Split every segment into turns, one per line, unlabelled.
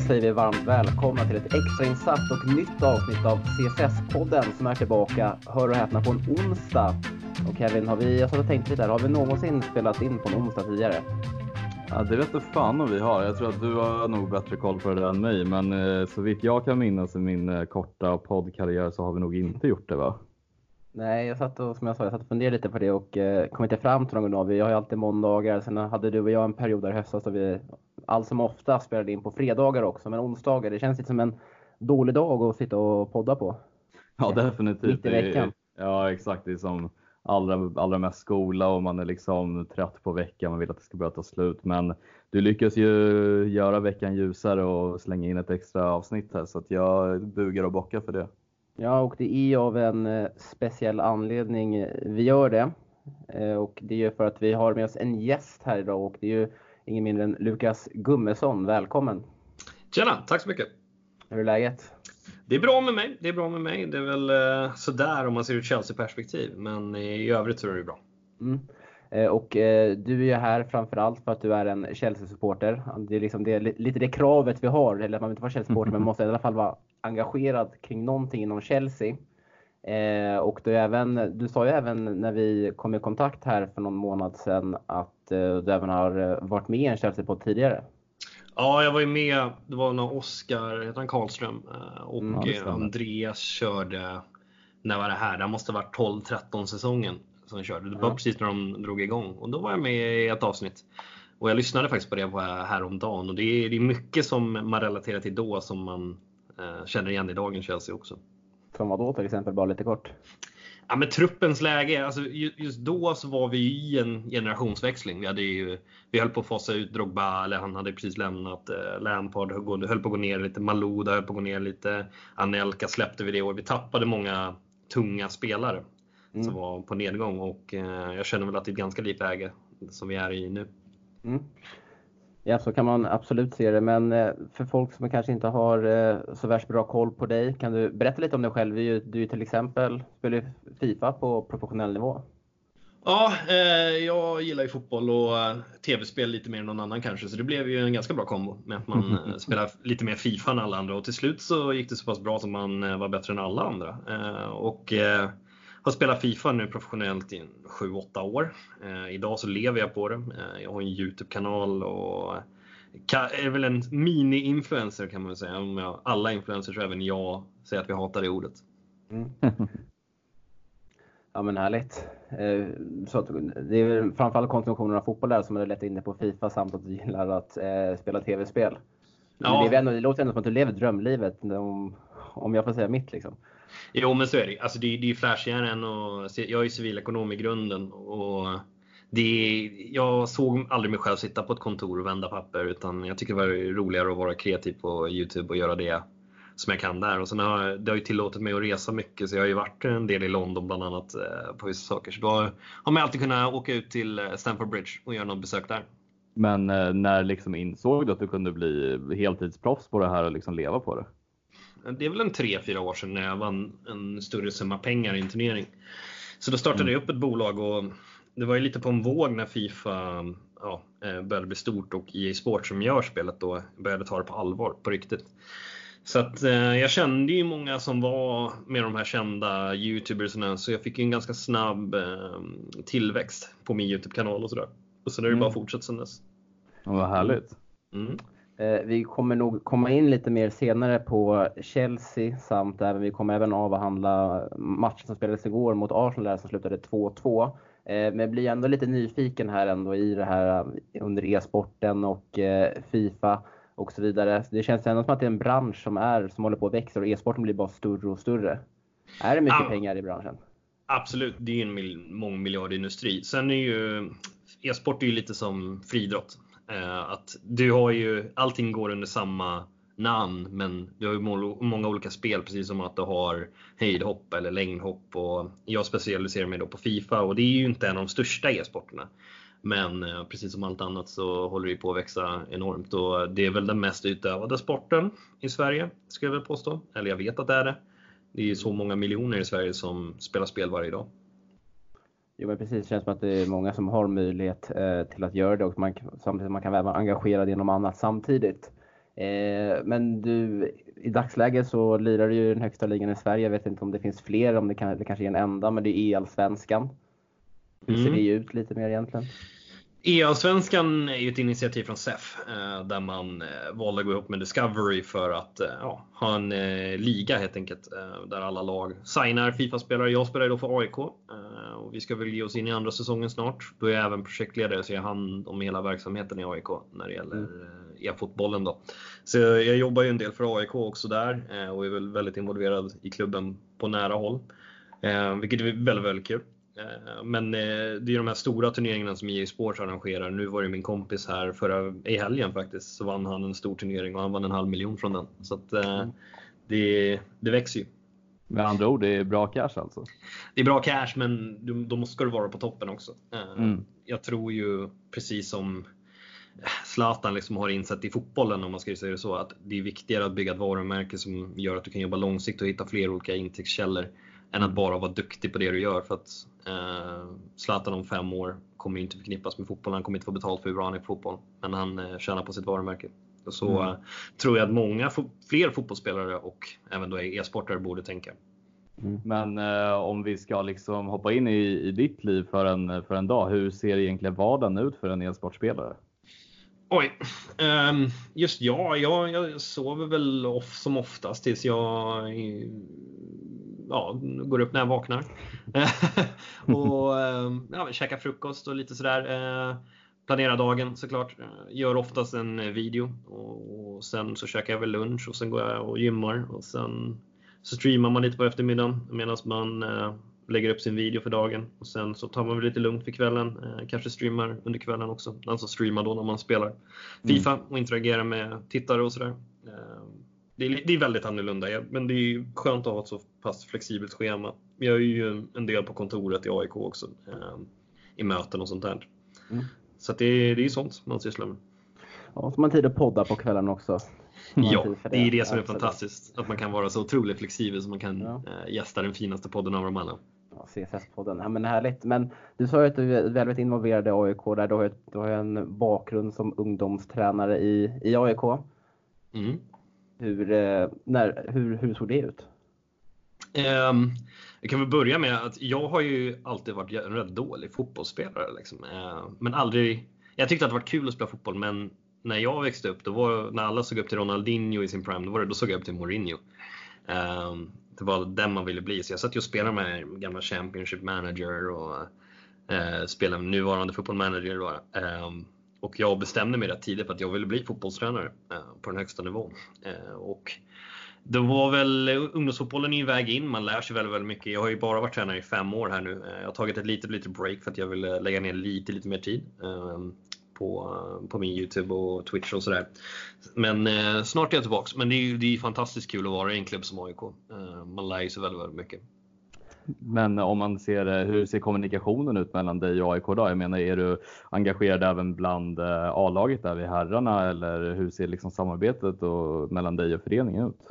Då säger vi varmt välkomna till ett extrainsatt och nytt avsnitt av CSS-podden som är tillbaka, hör och häpna, på en onsdag. Och Kevin, har vi, jag satt och tänkte lite här, har vi någonsin spelat in på en onsdag tidigare?
Ja, det vet fan om vi har. Jag tror att du har nog bättre koll på det än mig, men eh, så vitt jag kan minnas i min eh, korta poddkarriär så har vi nog inte gjort det va?
Nej, jag satt och, som jag sa, jag satt och funderade lite på det och eh, kom inte fram till någon dag. Vi har ju alltid måndagar, sen hade du och jag en period där höstas då vi allt som ofta spelade in på fredagar också, men onsdagar, det känns lite som en dålig dag att sitta och podda på.
Ja, definitivt.
Mitt i veckan.
Ja, exakt. Det är som allra, allra mest skola och man är liksom trött på veckan, man vill att det ska börja ta slut. Men du lyckas ju göra veckan ljusare och slänga in ett extra avsnitt här så att jag bugar och bockar för det.
Ja, och det är av en eh, speciell anledning vi gör det. Eh, och det är för att vi har med oss en gäst här idag och det är ju ingen mindre än Lukas Gummesson. Välkommen!
Tjena, tack så mycket!
Hur är läget?
Det är bra med mig. Det är bra med mig. Det är väl eh, sådär om man ser ur Chelsea-perspektiv, men i övrigt så är det bra.
Mm. Eh, och eh, du är ju här framförallt för att du är en Chelsea-supporter. Det är, liksom, det lite det kravet vi har, eller att man inte vara Chelsea-supporter, men man måste i alla fall vara engagerad kring någonting inom Chelsea. Eh, och du, även, du sa ju även när vi kom i kontakt här för någon månad sedan att du även har eh, varit med i en Chelsea-podd tidigare.
Ja, jag var ju med. Det var när Oskar, heter han Karlström, eh, och mm, Andreas körde, när var det här? Det måste ha varit 12-13 säsongen som de körde. Det var ja. precis när de drog igång och då var jag med i ett avsnitt. Och jag lyssnade faktiskt på det häromdagen och det är, det är mycket som man relaterar till då som man eh, känner igen i dagens Chelsea också.
Som vad då till exempel, bara lite kort?
Ja, men truppens läge, alltså just då så var vi i en generationsväxling. Vi, hade ju, vi höll på att fasa ut Drogba, eller han hade precis lämnat. Eh, Lampard höll på att gå ner lite, Malouda höll på att gå ner lite. Anelka släppte vi det år. Vi tappade många tunga spelare mm. som var på nedgång och eh, jag känner väl att det är ett ganska likt läge som vi är i nu. Mm.
Ja, så kan man absolut se det. Men eh, för folk som kanske inte har eh, så värst bra koll på dig, kan du berätta lite om dig själv? Du, du till exempel spelar Fifa på professionell nivå.
Ja, eh, jag gillar ju fotboll och tv-spel lite mer än någon annan kanske, så det blev ju en ganska bra kombo med att man spelar lite mer Fifa än alla andra och till slut så gick det så pass bra som man var bättre än alla andra. och har spelat Fifa nu professionellt i 7-8 år. Eh, idag så lever jag på det. Eh, jag har en Youtube-kanal och är väl en mini-influencer kan man väl säga. Om jag, alla influencers även jag säger att vi hatar det ordet. Mm.
ja men härligt. Eh, så det är framförallt konsumtionen av fotboll där som är lätt inne på Fifa samt att du gillar att eh, spela tv-spel. Ja. Det, det låter ändå som att du lever drömlivet om, om jag får säga mitt liksom.
Jo, men så är det. Alltså, det, det är flashigare än att... Jag är civilekonom i grunden och det, jag såg aldrig mig själv sitta på ett kontor och vända papper utan jag tycker det var roligare att vara kreativ på Youtube och göra det som jag kan där. Och sen har det har ju tillåtit mig att resa mycket så jag har ju varit en del i London bland annat eh, på vissa saker. Så då har, har man alltid kunnat åka ut till eh, Stamford Bridge och göra något besök där.
Men eh, när liksom insåg du att du kunde bli heltidsproffs på det här och liksom leva på det?
Det är väl en tre fyra år sedan när jag vann en större summa pengar i en turnering. Så då startade mm. jag upp ett bolag och det var ju lite på en våg när Fifa ja, eh, började bli stort och EA Sport som gör spelet då började ta det på allvar, på riktigt. Så att eh, jag kände ju många som var med de här kända YouTubersarna så jag fick ju en ganska snabb eh, tillväxt på min YouTube-kanal och sådär. Och sen har det mm. bara fortsatt sen dess.
vad härligt. Mm.
Eh, vi kommer nog komma in lite mer senare på Chelsea samt även vi kommer även avhandla matchen som spelades igår mot Arsenal som slutade 2-2. Eh, men jag blir ändå lite nyfiken här ändå i det här eh, under e-sporten och Fifa och så vidare. Det känns ändå som att det är en bransch som, är, som håller på att växa och e-sporten blir bara större och större. Är det mycket pengar i branschen?
Absolut, det är ju en mångmiljardindustri. Sen är ju e-sport är ju lite som friidrott. Eh, att du har ju, allting går under samma namn men du har ju många olika spel precis som att du har höjdhopp eller längdhopp och jag specialiserar mig då på Fifa och det är ju inte en av de största e-sporterna. Men eh, precis som allt annat så håller det på att växa enormt och det är väl den mest utövade sporten i Sverige, skulle jag vilja påstå. Eller jag vet att det är det. Det är ju så många miljoner i Sverige som spelar spel varje dag.
Jo men precis, det känns som att det är många som har möjlighet eh, till att göra det och man, samtidigt man kan vara engagerad inom annat samtidigt. Eh, men du, i dagsläget så lirar du ju den högsta ligan i Sverige. Jag vet inte om det finns fler, om det, kan, det kanske är en enda, men det är EL-svenskan. Hur ser
Mm.
det ut lite mer egentligen?
EA-svenskan är ju ett initiativ från SEF eh, där man eh, valde att gå ihop med Discovery för att eh, ja, ha en liga helt enkelt där alla lag signar Fifa-spelare. Jag spelar ju då för AIK och vi ska väl ge oss in i andra säsongen snart. Då är jag även projektledare så jag har hand om hela verksamheten i AIK när det gäller eh, e-fotbollen. Då. Så jag jobbar ju en del för AIK också där och är väl väldigt involverad i klubben på nära håll. Vilket är väldigt, väldigt kul. Eh, Men eh, det är de här stora turneringarna som EA Sports arrangerar. Nu var det min kompis här förra, i helgen faktiskt, så vann han en stor turnering och han vann en halv miljon från den. Så att, eh, det, det växer ju.
Med andra ord, det är bra cash alltså.
Det är bra cash men då måste du vara på toppen också.
Mm.
Jag tror ju precis som Zlatan liksom har insett i fotbollen om man ska säga det så, att det är viktigare att bygga ett varumärke som gör att du kan jobba långsiktigt och hitta fler olika intäktskällor än att bara vara duktig på det du gör. För att eh, Zlatan om fem år kommer ju inte förknippas med fotboll. Han kommer inte få betalt för hur bra han är på fotboll. Men han eh, tjänar på sitt varumärke. Och så
Mm.
eh, tror jag att många fo- fler fotbollsspelare och även då e-sportare borde tänka.
Men eh, om vi ska liksom hoppa in i, i ditt liv för en, för en dag. Hur ser egentligen vardagen ut för en e-sportspelare?
Oj. ehm, just ja, jag, jag sover väl off som oftast tills jag ja, går upp när jag vaknar. och ehm, ja, käkar frukost och lite sådär. Eh, planerar dagen såklart. Eh, Gör oftast en eh, video och, sen så käkar jag väl lunch och sen går jag och gymmar och sen så streamar man lite på eftermiddagen medan man lägger upp sin video för dagen och sen så tar man väl lite lugnt för kvällen. Kanske streamar under kvällen också. Alltså streamar då när man spelar Fifa och interagerar med tittare och sådär. Det, är, det är väldigt annorlunda men det är skönt att ha ett så pass flexibelt schema. Jag är ju en del på kontoret i AIK också eh, i möten och sånt där.
Mm.
Så det, är- det är sånt man sysslar med.
Ja, så har man tid att podda på kvällen också. Har
Ja,
för
det är det som är fantastiskt. Att man kan vara så otroligt flexibel så man kan
Ja.
eh, gästa den finaste podden av dem alla.
Ja, CSS-podden. Ja, men härligt. Men du sa ju att du är väldigt involverad i AIK där. Du har ju, du har en bakgrund som ungdomstränare i, i AIK.
Mm.
Hur, eh, när, hur, hur såg det ut?
Um, jag kan väl börja med att jag har ju alltid varit en rätt dålig fotbollsspelare. Liksom. Uh, men aldrig, jag tyckte att det var kul att spela fotboll men när jag växte upp, då var, när alla såg upp till Ronaldinho i sin prime, då, var det, då såg jag upp till Mourinho. Ehm, det var den man ville bli. Så jag satt ju och spelade med gamla Championship Manager och uh, spelade med nuvarande fotbollmanager. Då. Ehm, och jag bestämde mig rätt tidigt för att jag ville bli fotbollstränare eh, på den högsta nivån. Eh, och det var väl, ungdomsfotbollen är ju en väg in, man lär sig väldigt, väldigt mycket. Jag har ju bara varit tränare i fem år här nu. Eh, jag har tagit ett litet, litet break för att jag vill lägga ner lite, lite mer tid ehm, på, på min Youtube och Twitch och sådär. Men eh, snart är jag tillbaks. Men det är ju det är fantastiskt kul att vara i en klubb som AIK. Eh, man lär sig väldigt, väldigt mycket.
Men om man ser eh, hur ser kommunikationen ut mellan dig och AIK då? Jag menar, är du engagerad även bland eh, A-laget där vid herrarna eller hur ser liksom samarbetet och, mellan dig och föreningen ut?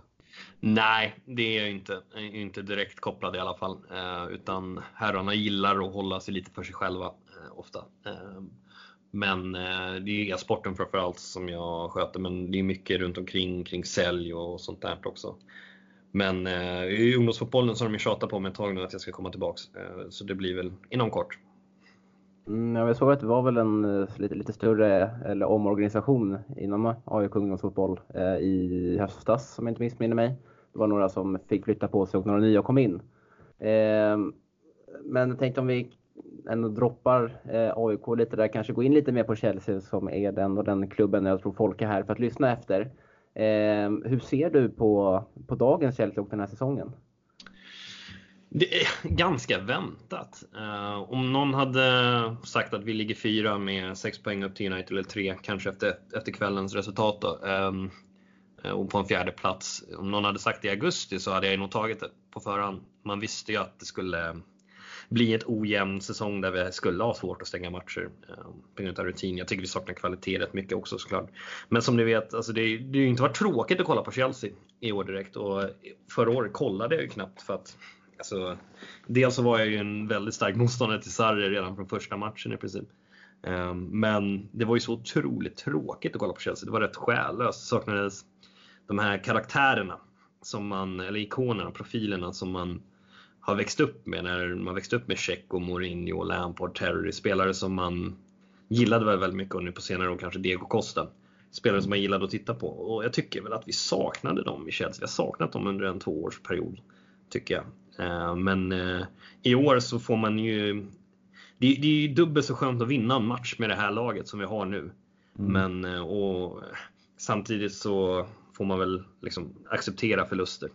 Nej, det är jag inte. Jag är inte direkt kopplad i alla fall. Eh, utan herrarna gillar att hålla sig lite för sig själva eh, ofta. Eh, men eh, det är e-sporten framförallt som jag sköter. Men det är mycket runt omkring, kring sälj och sånt där också. Men eh, i ungdomsfotbollen så har de ju tjatat på mig ett tag nu att jag ska komma tillbaks. Eh, så det blir väl inom kort.
Mm, jag såg att det var väl en eh, lite, lite större eller omorganisation inom eh, AIK ungdomsfotboll eh, i höstas om jag inte missminner mig. Det var några som fick flytta på sig och några nya kom in. Eh, men jag tänkte om vi ändå droppar eh, AIK lite där, kanske gå in lite mer på Chelsea som är den och den klubben jag tror folk är här för att lyssna efter. Eh, hur ser du på, på dagens Chelsea och den här säsongen?
Det är ganska väntat. Eh, om någon hade sagt att vi ligger fyra med sex poäng upp till United, eller tre kanske efter, efter kvällens resultat då, ehm, eh, och på en fjärde plats. Om någon hade sagt det i augusti så hade jag nog tagit det på förhand. Man visste ju att det skulle bli ett ojämn säsong där vi skulle ha svårt att stänga matcher eh, på grund av rutin. Jag tycker vi saknar kvalitet rätt mycket också såklart. Men som ni vet, alltså det, det har ju inte varit tråkigt att kolla på Chelsea i år direkt och förra året kollade jag ju knappt för att Alltså, dels så var jag ju en väldigt stark motståndare till Sarri redan från första matchen i princip. Eh, men det var ju så otroligt tråkigt att kolla på Chelsea. Det var rätt själlöst. Det saknades de här karaktärerna som man, eller ikonerna, profilerna som man har växt upp med när man växte upp med Checo, Mourinho, Lampard, Terry. Spelare som man gillade väldigt mycket och nu på senare år kanske Diego Costa. Spelare som man gillade att titta på och jag tycker väl att vi saknade dem i Chelsea. Vi har saknat dem under en tvåårsperiod tycker jag. Eh, men eh, i år så får man ju det, är ju dubbelt så skönt att vinna en match med det här laget som vi har nu. Mm. Men eh, och samtidigt så får man väl liksom acceptera förluster.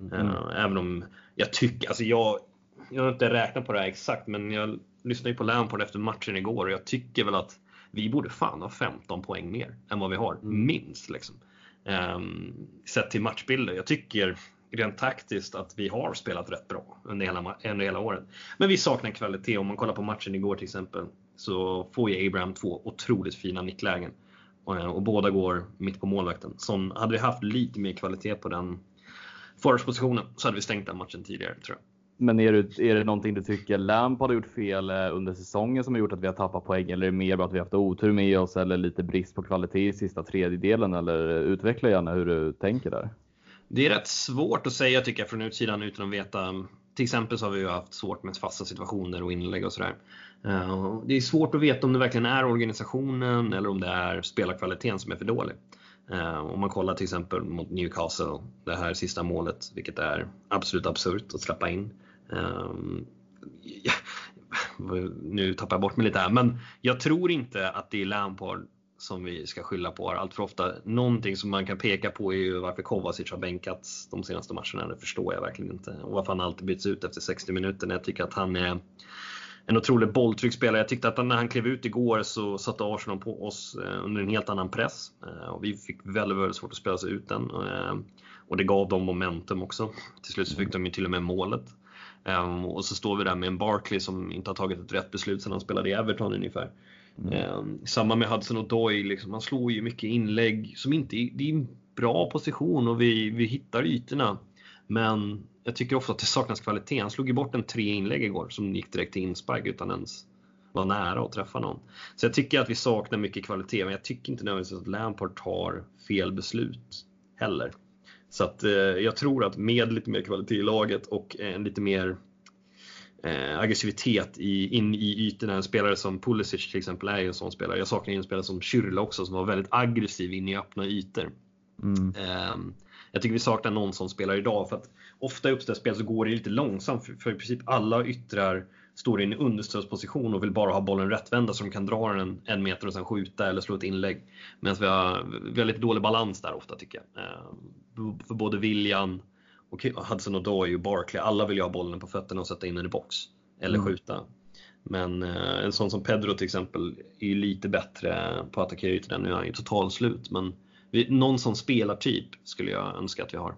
Mm. Även om jag tycker, alltså jag, jag har inte räknat på det här exakt, men jag lyssnade ju på Lampard efter matchen igår och jag tycker väl att vi borde fan ha 15 poäng mer än vad vi har, mm. minst. Liksom. Um, sett till matchbilder. Jag tycker rent taktiskt att vi har spelat rätt bra under hela, under hela året. Men vi saknar kvalitet. Om man kollar på matchen igår till exempel så får ju Abraham två otroligt fina nicklägen. Och, och båda går mitt på målvakten. Som, hade vi haft lite mer kvalitet på den forwardspositionen så hade vi stängt den matchen tidigare tror jag.
Men är det, är det någonting du tycker Lamp har gjort fel eh, under säsongen som har gjort att vi har tappat poäng? Eller är det mer bara att vi har haft otur med oss eller lite brist på kvalitet i sista tredjedelen? Eller utveckla gärna hur du tänker där.
Det är rätt svårt att säga tycker jag från utsidan utan att veta. Till exempel så har vi ju haft svårt med fasta situationer och inlägg och sådär. Eh, det är svårt att veta om det verkligen är organisationen eller om det är spelarkvaliteten som är för dålig. Eh, om man kollar till exempel mot Newcastle, det här sista målet, vilket är absolut absurt att släppa in. Ja, ehm, nu tappar jag bort mig lite här, men jag tror inte att det är Lampard som vi ska skylla på allt för ofta. Någonting som man kan peka på är ju varför Kovacic har bänkats de senaste matcherna. Det förstår jag verkligen inte. Och varför han alltid byts ut efter 60 minuter. Jag tycker att han är en otrolig bolltrycksspelare. Jag tyckte att när han klev ut igår så satte Arsenal på oss eh, under en helt annan press. Eh, och vi fick väldigt, väldigt svårt att spela sig ut den. Eh, och det gav dem momentum också. Till slut så fick de ju till och med målet. Och så står vi där med en Barkley som inte har tagit ett rätt beslut sedan han spelade i Everton ungefär. Mm. Samma med Hudson och Doyle, liksom, han slår ju mycket inlägg som inte det är en bra position och vi, vi hittar ytorna. Men jag tycker ofta att det saknas kvalitet. Han slog ju bort en tre inlägg igår som gick direkt till inspark utan ens vara nära att träffa någon. Så jag tycker att vi saknar mycket kvalitet, men jag tycker inte nödvändigtvis att Lampard tar fel beslut heller. Så att eh, jag tror att med lite mer kvalitet i laget och en lite mer eh, aggressivitet i, in i ytorna. En spelare som Pulisic till exempel är ju en sån spelare. Jag saknar en spelare som Kyrle också som var väldigt aggressiv in i öppna ytor. Mm. Eh, jag tycker vi saknar någon sån spelare idag för att ofta i uppställsspel så går det lite långsamt för, för i princip alla yttrar står i en understödsposition och vill bara ha bollen rättvända så de kan dra den en meter och sen skjuta eller slå ett inlägg. Medan vi har, vi har lite dålig balans där ofta tycker jag. Eh, för både William och Hudson Odoi och Barkley, alla vill ju ha bollen på fötterna och sätta in den i box. Eller mm. skjuta. Men eh, en sån som Pedro till exempel är ju lite bättre på att attackera ytorna. Nu är han ju totalslut men vi, någon sån spelartyp skulle jag önska att vi har.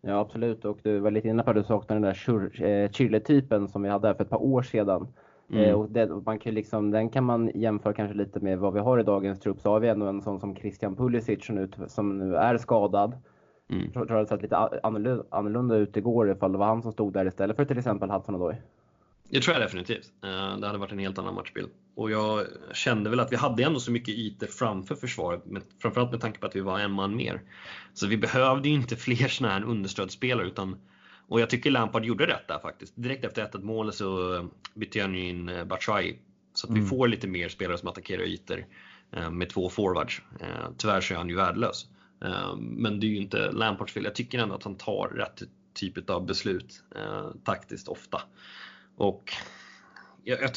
Ja absolut och du var lite inne på att du saknar den där Chile-typen som vi hade för ett par år sedan. Mm. Eh, och det, man kan liksom, den kan man jämföra kanske lite med vad vi har i dagens trupp. Så har vi ändå en sån som Christian Pulisic som nu, som nu är skadad. Mm. Jag tror det hade sett lite annorlunda, annorlunda ut igår ifall det var han som stod där istället för till exempel Hudson Odoi.
Det tror jag definitivt. Eh, det hade varit en helt annan matchbild. Och jag kände väl att vi hade ändå så mycket ytor framför försvaret, framförallt med tanke på att vi var en man mer. Så vi behövde ju inte fler sådana här understödsspelare utan och jag tycker Lampard gjorde rätt där faktiskt. Direkt efter 1-1 målet så bytte han ju in eh, Batshuayi. Så att mm. vi får lite mer spelare som attackerar ytor eh, med två forwards. Tyvärr så är han ju värdelös. Men det är ju inte Lampards fel. Jag tycker ändå att han tar rätt typ av beslut taktiskt ofta. Och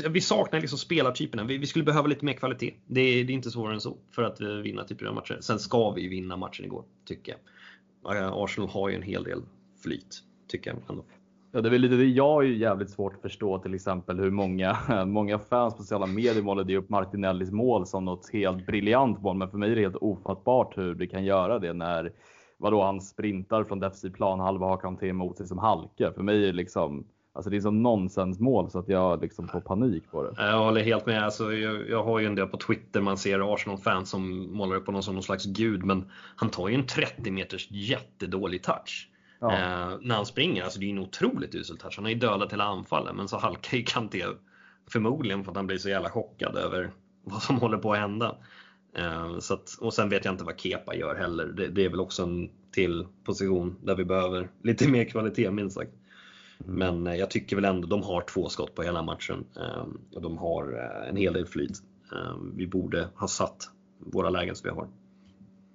vi saknar liksom spelartyperna. Vi, vi, skulle behöva lite mer kvalitet. Det är, det är inte svårare än så för att eh, vinna typer av matcher. Sen ska vi vinna matchen igår, tycker jag. Arsenal har ju en hel del flyt, tycker jag ändå.
Ja, det är väl lite det jag är jävligt svårt att förstå till exempel hur många, många fans på sociala medier målade upp Martinellis mål som något helt briljant mål. Men för mig är det helt ofattbart hur det kan göra det när vadå, han sprintar från defensiv planhalva och har kan till emot sig som halkar. För mig är det liksom Alltså det är som nonsensmål så att jag liksom får panik på det.
Jag håller helt med. Alltså jag, jag har ju en del på Twitter man ser Arsenal-fans som målar upp honom som någon slags gud. Men han tar ju en 30 meters jättedålig touch. Ja. Eh, när han springer. Alltså det är ju en otroligt usel touch. Han har ju dödat hela anfallet men så halkar ju Kanté Förmodligen för att han blir så jävla chockad över vad som håller på att hända. Eh, så att, och sen vet jag inte vad Kepa gör heller. Det, det, är väl också en till position där vi behöver lite mer kvalitet minst sagt. Men eh, jag tycker väl ändå de har två skott på hela matchen ehm, och de har eh, en hel del flyt. Ehm, vi borde ha satt våra lägen som vi har.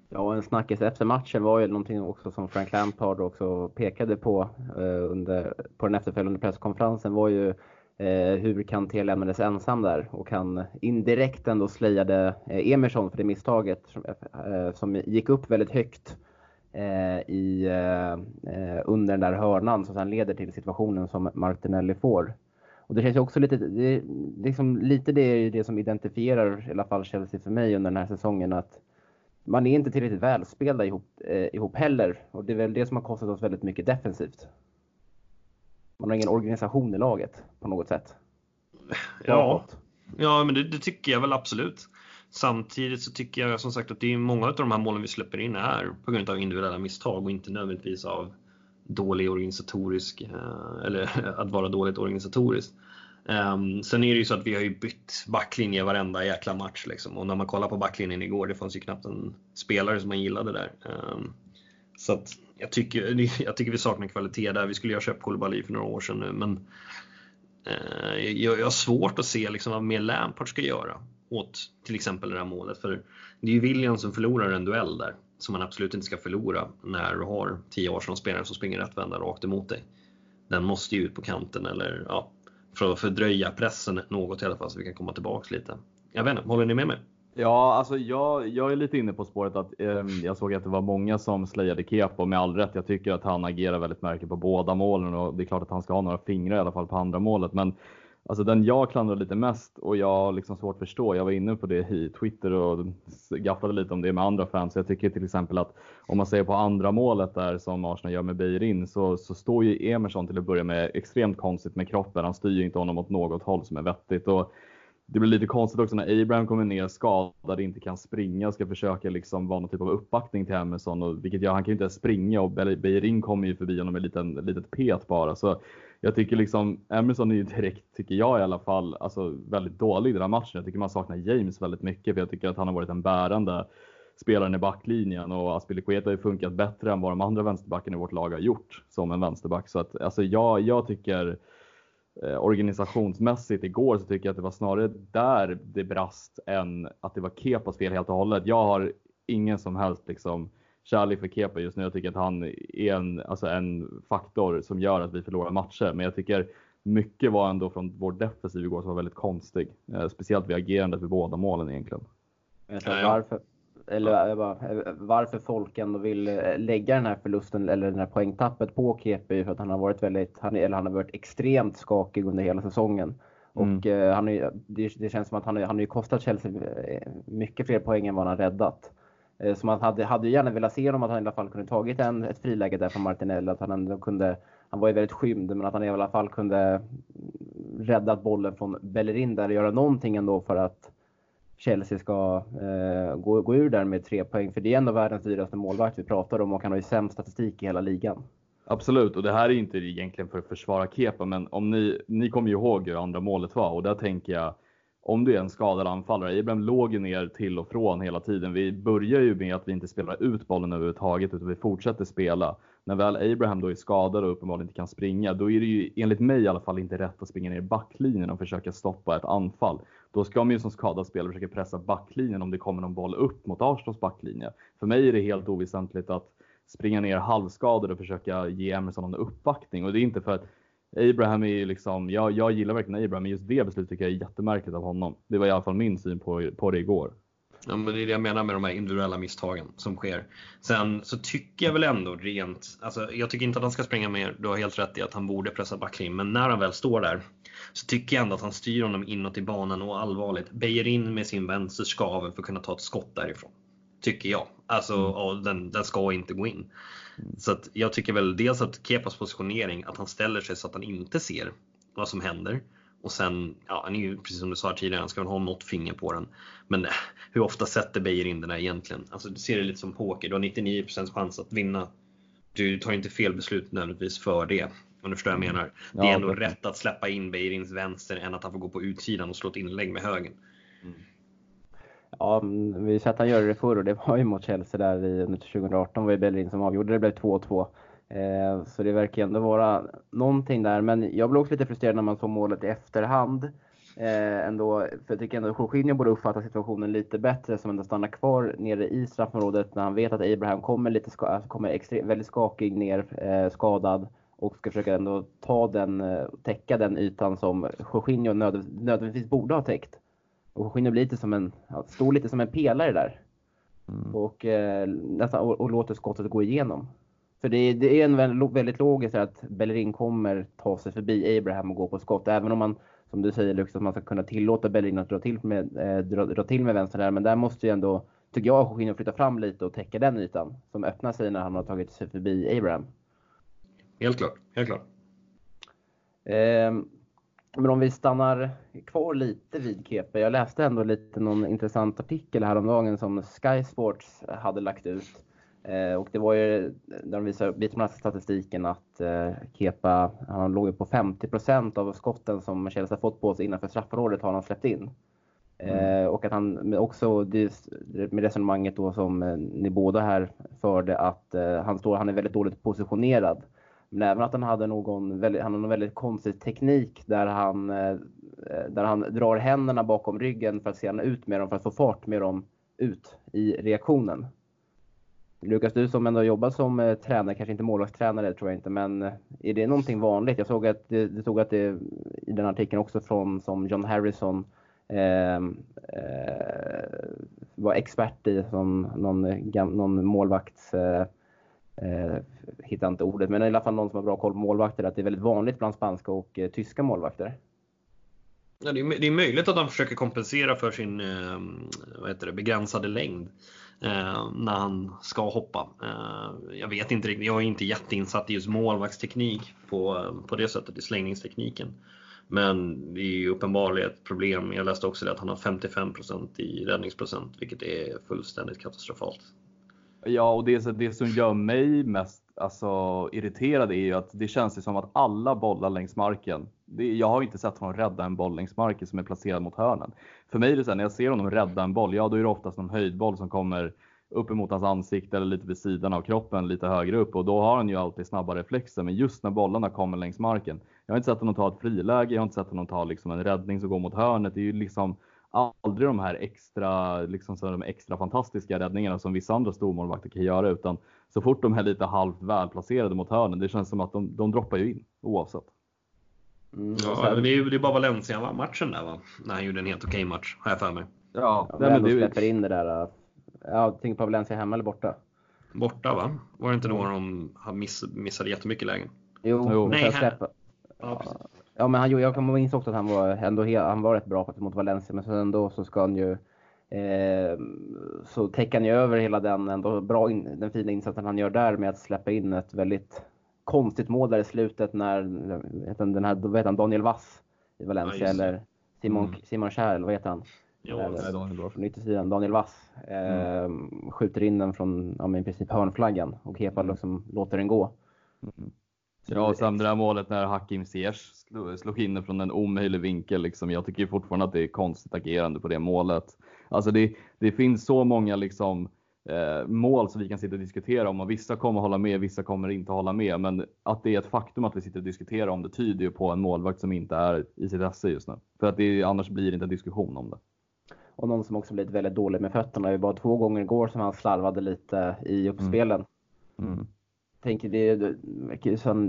Ja, och en snackis efter matchen var ju någonting också som Frank Lampard också pekade på eh, under, på den efterföljande presskonferensen var ju hur Kanté lämnades ensam där och han indirekt ändå slöjade Emerson för det misstaget som, gick upp väldigt högt i, eh, eh, under den där hörnan som sedan leder till situationen som Martinelli får. Och det känns ju också lite, det, liksom, lite det är det som identifierar i alla fall Chelsea för mig under den här säsongen att man är inte tillräckligt välspelda ihop, ihop heller och det är väl det som har kostat oss väldigt mycket defensivt. Man har ingen organisation i laget på något sätt.
Ja, ja men det, det, tycker jag väl absolut. Samtidigt så tycker jag som sagt att det är många av de här målen vi släpper in är på grund av individuella misstag och inte nödvändigtvis av dålig organisatorisk eh, eller att vara dåligt organisatoriskt. Ehm, sen är det ju så att vi har ju bytt backlinje varenda jäkla match liksom. och när man kollar på backlinjen igår, det fanns ju knappt en spelare som man gillade där. Ehm, så att jag tycker, jag tycker vi saknar kvalitet där. Vi skulle ju ha köpt Koulibaly för några år sedan nu, men eh, jag, jag har svårt att se liksom vad mer Lampard ska göra åt till exempel det här målet. För det är ju William som förlorar en duell där, som man absolut inte ska förlora när du har 10 Arsenal-spelare som springer rättvända rakt emot dig. Den måste ju ut på kanten eller ja, för att fördröja pressen något i alla fall så vi kan komma tillbaks lite. Jag vet inte, håller ni med mig?
Ja, alltså jag, jag är lite inne på spåret att eh, jag såg att det var många som slejade Kepa med all rätt. Jag tycker att han agerar väldigt märkligt på båda målen och det är klart att han ska ha några fingrar i alla fall på andra målet. Men alltså den jag klandrar lite mest och jag har liksom svårt att förstå. Jag var inne på det i Twitter och gafflade lite om det med andra fans. Jag tycker till exempel att om man ser på andra målet där som Arsenal gör med Beirin så, så står ju Emerson till att börja med extremt konstigt med kroppen. Han styr ju inte honom åt något håll som är vettigt. Och det blir lite konstigt också när Abraham kommer ner skadad, inte kan springa och ska försöka liksom vara någon typ av uppbackning till Emerson. Och, vilket gör, han kan ju inte ens springa och Beirin kommer ju förbi honom med ett litet pet bara. Så jag tycker liksom, Emerson är ju direkt, tycker jag i alla fall, alltså väldigt dålig i den här matchen. Jag tycker man saknar James väldigt mycket för jag tycker att han har varit en bärande spelaren i backlinjen och Aspilicueta har ju funkat bättre än vad de andra vänsterbackarna i vårt lag har gjort som en vänsterback. Så att alltså jag, jag tycker Eh, organisationsmässigt igår så tycker jag att det var snarare där det brast än att det var Kepas fel helt och hållet. Jag har ingen som helst liksom kärlek för Kepa just nu. Jag tycker att han är en, alltså en faktor som gör att vi förlorar matcher. Men jag tycker mycket var ändå från vår defensiv igår som var väldigt konstig. Eh, speciellt vid agerandet vid båda målen egentligen.
Varför, eller eh, varför folk ändå vill eh, lägga den här förlusten eller den här poängtappet på Kepi för att han har varit väldigt, han, eller han har varit extremt skakig under hela säsongen. Mm. Och eh, han är, det, det, känns som att han, han har ju kostat Chelsea mycket fler poäng än vad han har räddat. Eh, så man hade, hade gärna velat se honom att han i alla fall kunde tagit en, ett friläge där från Martinelli. Att han ändå kunde, han var ju väldigt skymd, men att han i alla fall kunde räddat bollen från Bellerin där och göra någonting ändå för att Chelsea ska eh, gå, gå ur där med tre poäng. För det är ändå världens dyraste målvakt vi pratar om och han har ju sämst statistik i hela ligan.
Absolut, och det här är inte egentligen för att försvara Kepa, men om ni, ni kommer ju ihåg hur andra målet var och där tänker jag om du är en skadad anfallare, Ibrahim låg ju ner till och från hela tiden. Vi börjar ju med att vi inte spelar ut bollen överhuvudtaget utan vi fortsätter spela. När väl Abraham då är skadad och uppenbarligen inte kan springa, då är det ju enligt mig i alla fall inte rätt att springa ner i backlinjen och försöka stoppa ett anfall. Då ska man ju som skadad spelare försöka pressa backlinjen om det kommer någon boll upp mot Arsenals backlinje. För mig är det helt oväsentligt att springa ner halvskadad och försöka ge Emerson någon uppbackning. Och det är inte för att Abraham är ju liksom, jag, jag gillar verkligen Abraham, men just det beslutet tycker jag är jättemärkligt av honom. Det var i alla fall min syn på, på det igår.
Ja, men det är det jag menar med de här individuella misstagen som sker. Sen så tycker jag väl ändå rent, alltså jag tycker inte att han ska springa mer, du har helt rätt i att han borde pressa backlinjen, men när han väl står där så tycker jag ändå att han styr honom inåt i banan och allvarligt bejer in med sin vänsterskavel för att kunna ta ett skott därifrån. Tycker jag. Alltså, mm. den, den ska inte gå in. Så att jag tycker väl dels att Kepas positionering, att han ställer sig så att han inte ser vad som händer. Och sen, ja, han är ju precis som du sa tidigare, han ska väl ha något finger på den. Men eh, hur ofta sätter Beijer in den där egentligen? Alltså du ser det lite som poker, du har 99% chans att vinna. Du tar inte fel beslut nödvändigtvis för det. Om du förstår vad jag menar. Det är
Ja,
ändå
det-
rätt att släppa in Beirins vänster än att han får gå på utsidan och slå ett inlägg med högen.
Ja, vi har sett han göra det förr och det var ju mot Chelsea där i 2018 var ju Bellerin som avgjorde. Det blev 2-2. Eh, så det verkar ändå vara någonting där. Men jag blev också lite frustrerad när man såg målet i efterhand. Eh, ändå, för jag tycker ändå att Jorginho borde uppfatta situationen lite bättre som ändå stannar kvar nere i straffområdet när han vet att Abraham kommer, lite ska, alltså kommer extre, väldigt skakig ner, eh, skadad och ska försöka ändå ta den, eh, täcka den ytan som Jorginho nödvändigtvis borde ha täckt. Och blir lite som en, ja, står lite som en pelare där.
Mm.
Och, eh, nästan, och, och låter skottet gå igenom. För det, det är en väldigt, väldigt logiskt att Bellerin kommer ta sig förbi Abraham och gå på skott. Även om man, som du säger Lux, att man ska kunna tillåta Bellerin att dra till med, eh, dra, dra till med vänster där. Men där måste ju ändå, tycker jag, Jorginho flytta fram lite och täcka den ytan. Som öppnar sig när han har tagit sig förbi Abraham.
Helt klart. Helt klart.
Ehm, men om vi stannar kvar lite vid Kepa. Jag läste ändå lite någon intressant artikel häromdagen som Sky Sports hade lagt ut. Eh, och det var ju där de visar bitmarna statistiken att eh, Kepa, han låg ju på 50% av skotten som Chelsea har fått på sig innanför straffområdet har han släppt in. Eh, och att han också med resonemanget då som eh, ni båda här förde att eh, han står, han är väldigt dåligt positionerad. Men även att han hade någon väldigt, han hade någon väldigt konstig teknik där han, eh, eh, där han drar händerna bakom ryggen för att sedan ut med dem för att få fart med dem ut i reaktionen. Lukas, du som ändå jobbar som eh, tränare, kanske inte målvaktstränare tror jag inte, men eh, är det någonting vanligt? Jag såg att det, det stod att det i den artikeln också från som John Harrison eh, eh, var expert i som någon, någon målvakts eh, eh, hittar inte ordet, men i alla fall någon som har bra koll på målvakter, att det är väldigt vanligt bland spanska och eh, tyska målvakter.
Ja, det, är, det är möjligt att han försöker kompensera för sin eh, vad heter det, begränsade längd eh, när han ska hoppa. Eh, jag vet inte riktigt, jag är inte jätteinsatt i just målvaktsteknik på, på det sättet, i slängningstekniken. Men det är ju uppenbarligen ett problem. Jag läste också det att han har 55% i räddningsprocent, vilket är fullständigt katastrofalt.
Ja, och det, det som gör mig mest alltså, irriterad är ju att det känns ju som att alla bollar längs marken. Det, jag har inte sett honom rädda en boll längs marken som är placerad mot hörnen. För mig är det så här, när jag ser honom rädda en boll, ja då är det oftast någon höjdboll som kommer uppemot hans ansikte eller lite vid sidan av kroppen, lite högre upp och då har han ju alltid snabba reflexer. Men just när bollarna kommer längs marken. Jag har inte sett honom ta ett friläge, jag har inte sett honom ta liksom en räddning som går mot hörnet. Det är ju liksom aldrig de här extra, liksom så de extra fantastiska räddningarna som vissa andra stormålvakter kan göra utan så fort de är lite halvt välplacerade mot hörnen, det känns som att de, de droppar ju in oavsett.
Mm,
Ja, det, är, det är bara Valencia-matchen där va? När han gjorde en helt okej match, har jag för mig.
Ja,
Ja, men
det, är
släpper
ju-
in det där. äh, Ja, tänk på Valencia hemma eller borta.
Borta va? Var det inte då de har miss, missade jättemycket lägen?
Jo,
Jo.
Nej, här-
släppa.
Ja.
Ja, men han, jag kan minns också att han var, ändå, han var rätt bra faktiskt mot Valencia, men sen ändå så ska han ju eh, så täcker han ju över hela den, ändå bra in, den fina insatsen han gör där med att släppa in ett väldigt konstigt mål där i slutet när vet han, den här, vad heter han, Daniel Vass i Valencia
Ja,
eller Simon,
Mm.
Simon Kjär, eller vad heter han?
Ja,
Eller-
Nej, är bra.
Från yttersidan, Daniel Vass eh, skjuter in den från ja, men i princip hörnflaggan och Kepa liksom låter den gå.
Ja, och sen det där målet när Hakim Ziyech slog, in den från en omöjlig vinkel. Liksom. Jag tycker fortfarande att det är konstigt agerande på det målet. Alltså det, det finns så många liksom, eh, mål som vi kan sitta och diskutera om och vissa kommer hålla med, vissa kommer inte hålla med. Men att det är ett faktum att vi sitter och diskuterar om det tyder ju på en målvakt som inte är i sitt esse just nu. För att det, annars blir det inte en diskussion om det.
Och någon som också blivit väldigt dålig med fötterna. Det var två gånger igår som han slarvade lite i uppspelen.
Mm.
Tänker det, det,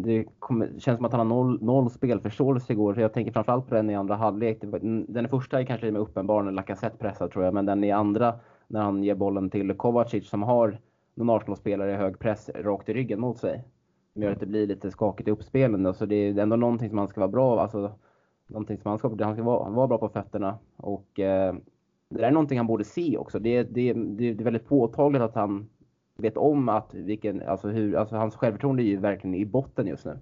det kommer, känns som att han har noll, noll spelförståelse igår. Så jag tänker framförallt på den i andra halvlek. Den första är kanske lite mer uppenbar när Lacazette pressar tror jag. Men den i andra när han ger bollen till Kovacic som har någon Arsenal-spelare i hög press rakt i ryggen mot sig. Som gör att det blir lite skakigt i uppspelen. Så det är ändå någonting som han ska vara bra. Alltså, någonting som han ska, han ska vara, vara bra på fötterna. Och eh, det där är någonting han borde se också. Det, det, det, det är väldigt påtagligt att han vet om att vilken, alltså hur, alltså hans självförtroende är ju verkligen i botten just nu.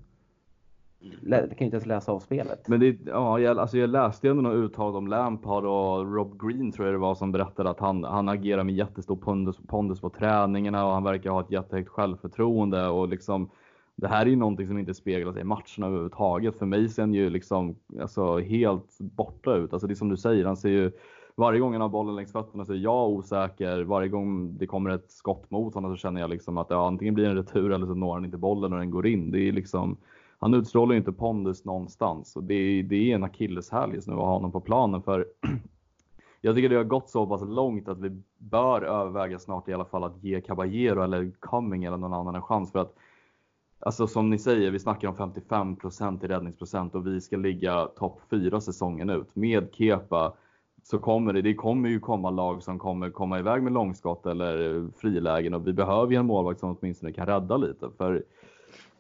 Lä, det kan ju inte ens läsa av spelet.
Men det, ja, jag, alltså jag läste ju ändå något uttal om Lampard och Rob Green tror jag det var som berättade att han, han agerar med jättestor pondus, pondus på träningarna och han verkar ha ett jättehögt självförtroende och liksom det här är ju någonting som inte speglas i matcherna överhuvudtaget. För mig ser han ju liksom alltså, helt borta ut. Alltså det är som du säger, han ser ju varje gång han har bollen längs fötterna så är jag osäker. Varje gång det kommer ett skott mot honom så känner jag liksom att ja, antingen blir det en retur eller så når han inte bollen och den går in. Det är liksom, han utstrålar ju inte pondus någonstans och det är, det är en akilleshäl just nu att ha honom på planen. För jag tycker det har gått så pass långt att vi bör överväga snart i alla fall att ge Caballero eller Cumming eller någon annan en chans. För att Alltså som ni säger, vi snackar om 55% i räddningsprocent och vi ska ligga topp 4 säsongen ut. Med Kepa så kommer det, det kommer ju komma lag som kommer komma iväg med långskott eller frilägen och vi behöver ju en målvakt som åtminstone kan rädda lite. För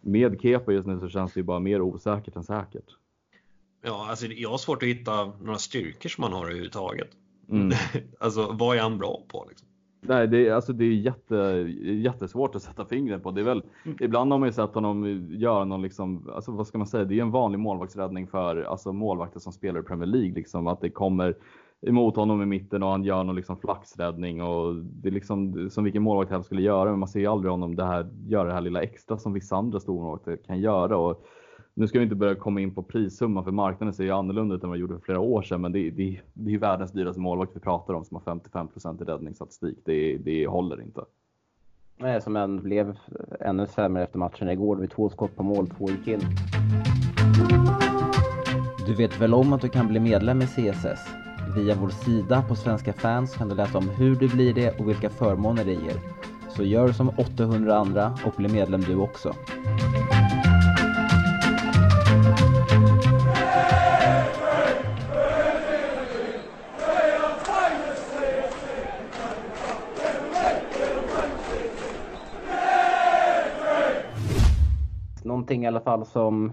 med Kepa just nu så känns det ju bara mer osäkert än säkert.
Ja, alltså jag har svårt att hitta några styrkor som han har överhuvudtaget. Mm. alltså vad är han bra på? Liksom?
Nej, det är, alltså, det är jätte, jättesvårt att sätta fingret på. Det är väl, mm. Ibland har man ju sett honom göra någon, liksom, alltså, vad ska man säga, det är en vanlig målvaktsräddning för alltså, målvakter som spelar i Premier League. Liksom, att det kommer emot honom i mitten och han gör någon liksom flaxräddning och det är liksom som vilken målvakt helst skulle göra. Men man ser ju aldrig honom det här, göra det här lilla extra som vissa andra stormålvakter kan göra. Och nu ska vi inte börja komma in på prissumman för marknaden ser ju annorlunda ut än vad det gjorde för flera år sedan. Men det, det, det är ju världens dyraste målvakt vi pratar om som har 55 i räddningsstatistik. Det, det håller inte.
Nej, som en blev ännu sämre efter matchen igår. Vi två skott på mål, två gick in.
Du vet väl om att du kan bli medlem i CSS? Via vår sida på Svenska fans kan du läsa om hur du blir det och vilka förmåner det ger. Så gör som 800 andra och bli medlem du också.
Någonting i alla fall som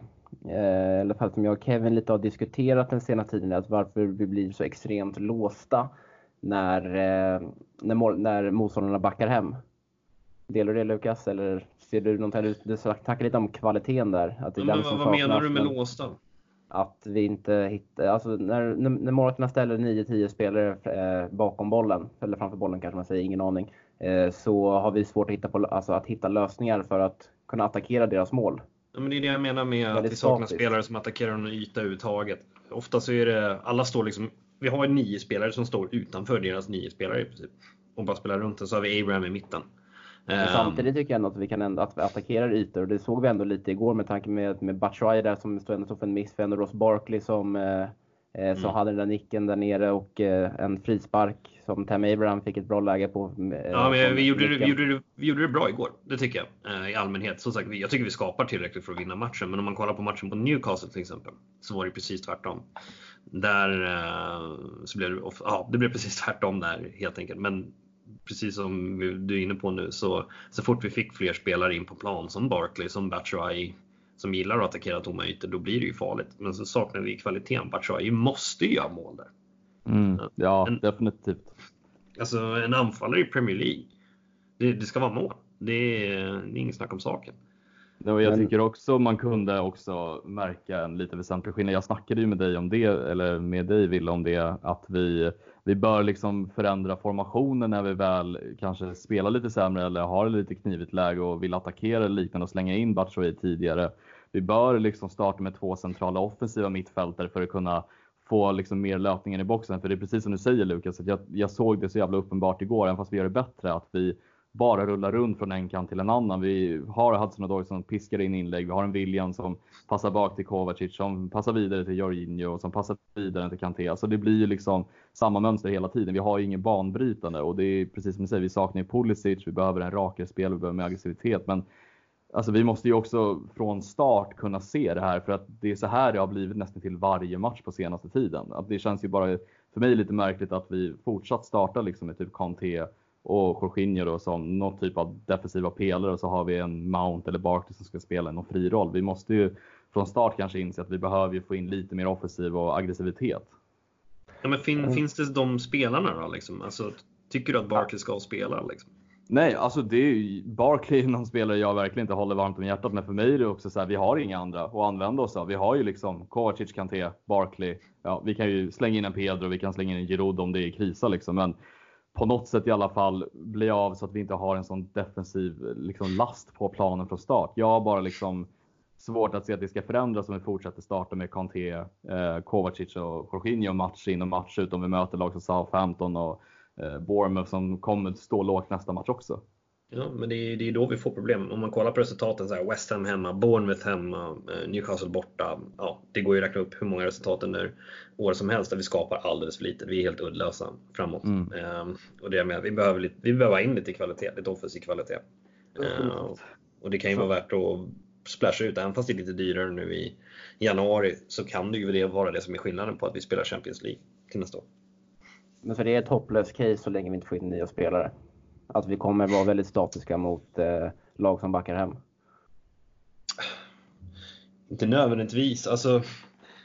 eh, i alla fall som jag och Kevin lite har diskuterat den senaste tiden, att varför vi blir så extremt låsta när, eh, när, när motståndarna backar hem. Delar du det Lukas? Eller ser du någonting? Du, du snackar lite om kvaliteten där.
Att det ja, men, vad menar du med låsta?
Att vi inte hittar, alltså när, när, när målvakterna ställer 9-10 spelare eh, bakom bollen, eller framför bollen kanske man säger, ingen aning. Eh, så har vi svårt att hitta, på, alltså, att hitta lösningar för att kunna attackera deras mål.
Ja, men det är det jag menar med att vi saknar spelare som attackerar någon yta överhuvudtaget. Ofta så är det, alla står liksom, vi har nio spelare som står utanför deras nio spelare i princip. Och bara spelar runt den så har vi Abraham i mitten.
Men ehm. samtidigt tycker jag ändå att vi kan ändå att vi attackerar ytor och det såg vi ändå lite igår med tanke med, med Batshuayi där som stod för en miss, för ändå Ross Barkley som eh, Eh, som mm. hade den där nicken där nere och eh, en frispark som Tam Abraham fick ett bra läge på.
Eh, ja, men vi gjorde, det, vi, gjorde det, vi gjorde det bra igår, det tycker jag i allmänhet. Som sagt, jag tycker vi skapar tillräckligt för att vinna matchen, men om man kollar på matchen på Newcastle till exempel så var det precis tvärtom. Där så blev det, ja, det blev precis tvärtom där helt enkelt. Men precis som du är inne på nu så, så fort vi fick fler spelare in på plan som Barkley, som Batshuayi, som gillar att attackera tomma ytor, då blir det ju farligt. Men så saknar vi kvaliteten. Batshuayi måste ju göra mål där.
Mm, ja, en, definitivt.
Alltså en anfallare i Premier League, det, det ska vara mål. Det är, det är inget snack om saken.
Ja, jag tycker också man kunde också märka en lite väsentlig skillnad. Jag snackade ju med dig om det, eller med dig Wille om det, att vi, vi bör liksom förändra formationen när vi väl kanske spelar lite sämre eller har lite knivigt läge och vill attackera liknande och slänga in Batshuayi tidigare vi bör liksom starta med två centrala offensiva mittfältare för att kunna få liksom mer löpningen i boxen. För det är precis som du säger Lukas, att jag, jag såg det så jävla uppenbart igår, även fast vi gör det bättre, att vi bara rullar runt från en kant till en annan. Vi har Hudson Odoi som piskar in inlägg. Vi har en William som passar bak till Kovacic, som passar vidare till Jorginho och som passar vidare till Kanté. Alltså det blir ju liksom samma mönster hela tiden. Vi har ju ingen banbrytande och det är precis som du säger, vi saknar ju Pulisic, vi behöver en rakare spel, vi behöver mer aggressivitet. Men Alltså vi måste ju också från start kunna se det här för att det är så här det har blivit nästan till varje match på senaste tiden. Att det känns ju bara för mig lite märkligt att vi fortsatt startar liksom med typ Kanté och Jorginho då som någon typ av defensiva pelare och så har vi en Mount eller Barkley som ska spela någon fri roll. Vi måste ju från start kanske inse att vi behöver ju få in lite mer offensiv och aggressivitet.
Ja, men fin, mm. finns det de spelarna då liksom? Alltså, tycker du att Barkley ska spela liksom?
Nej, alltså det är ju, Barkley är någon spelare jag verkligen inte håller varmt om hjärtat. Men för mig är det också så här, vi har inga andra att använda oss av. Vi har ju liksom Kovacic, Kanté, Barkley. Ja, vi kan ju slänga in en Pedro, vi kan slänga in en Giroud om det är krisa liksom. Men på något sätt i alla fall bli av så att vi inte har en sån defensiv liksom, last på planen från start. Jag har bara liksom svårt att se att det ska förändras om vi fortsätter starta med Kanté, eh, Kovacic och Jorginho match in och match ut om vi möter lag som Southampton och Bournemouth som kommer stå lågt nästa match också.
Ja, men det är, det är då vi får problem. Om man kollar på resultaten, så här, West Ham hemma, Bournemouth hemma, eh, Newcastle borta. Ja, det går ju att räkna upp hur många resultat under år som helst där vi skapar alldeles för lite. Vi är helt uddlösa framåt. Mm. Ehm, och det är med, vi behöver, lite, vi behöver ha in lite kvalitet, lite offensiv kvalitet. Ehm, och det kan ju vara värt att splasha ut, även fast det är lite dyrare nu i januari, så kan det ju vara det som är skillnaden på att vi spelar Champions League till nästa år.
Men så det är ett hopplöst case så länge vi inte får in nya spelare? Att vi kommer vara väldigt statiska mot eh, lag som backar hem?
Inte nödvändigtvis. Alltså,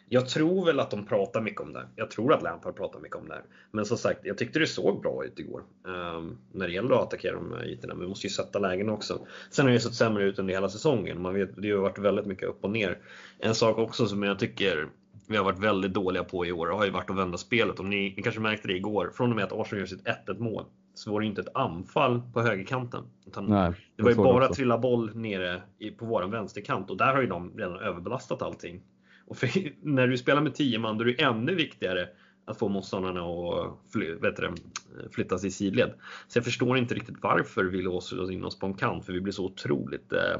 jag tror väl att de pratar mycket om det. Jag tror att Lampard pratar mycket om det. Men som sagt, jag tyckte det såg bra ut igår. Um, när det gäller att attackera de här ytorna. Men vi måste ju sätta lägen också. Sen har det sett sämre ut under hela säsongen. Man vet, det har varit väldigt mycket upp och ner. En sak också som jag tycker vi har varit väldigt dåliga på i år har ju varit att vända spelet. Om ni, ni kanske märkte det igår. Från och med att Arsenal gör sitt 1-1 mål så var det inte ett anfall på högerkanten. Nej, det var ju bara att trilla boll nere på vår vänsterkant och där har ju de redan överbelastat allting. Och för, när du spelar med 10 man då är det ännu viktigare att få motståndarna att fly, det, flyttas i sidled. Så jag förstår inte riktigt varför vi låser oss in oss på en kant, för vi blir så otroligt eh,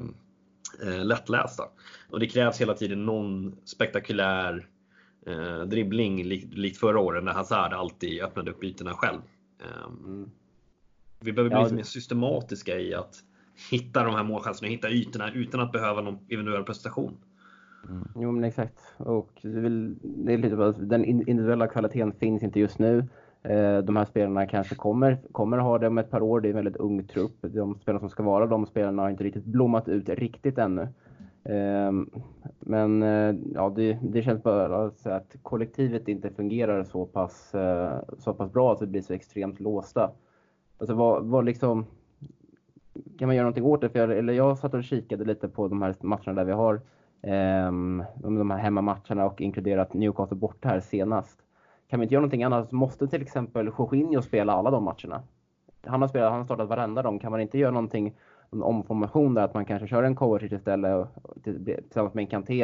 eh lättlästa. Och det krävs hela tiden någon spektakulär eh, dribbling likt, likt förra året när Hazard alltid öppnade upp ytorna själv. Eh. Vi behöver bli ja, mer systematiska i att hitta de här målchanserna, hitta ytorna utan att behöva någon eventuell prestation.
Mm. Jo men exakt. Och det är, väl, det är lite bara, den individuella kvaliteten finns inte just nu. Eh, de här spelarna kanske kommer, kommer ha det om ett par år. Det är en väldigt ung trupp. De spelarna som ska vara de spelarna har inte riktigt blommat ut riktigt ännu. Ehm, men eh, ja, det, det känns bara att kollektivet inte fungerar så pass, eh, så pass bra att vi blir så extremt låsta. Alltså vad, vad liksom, kan man göra någonting åt det? För jag, eller jag satt och kikade lite på de här matcherna där vi har ehm, de här hemmamatcherna och inkluderat Newcastle borta här senast. Kan vi inte göra någonting annat? Alltså, måste till exempel Jorginho spela alla de matcherna? Han har, spelat, han har startat varenda dem. Kan man inte göra någonting, en omformation där att man kanske kör en Kovacic istället tillsammans med en Kanté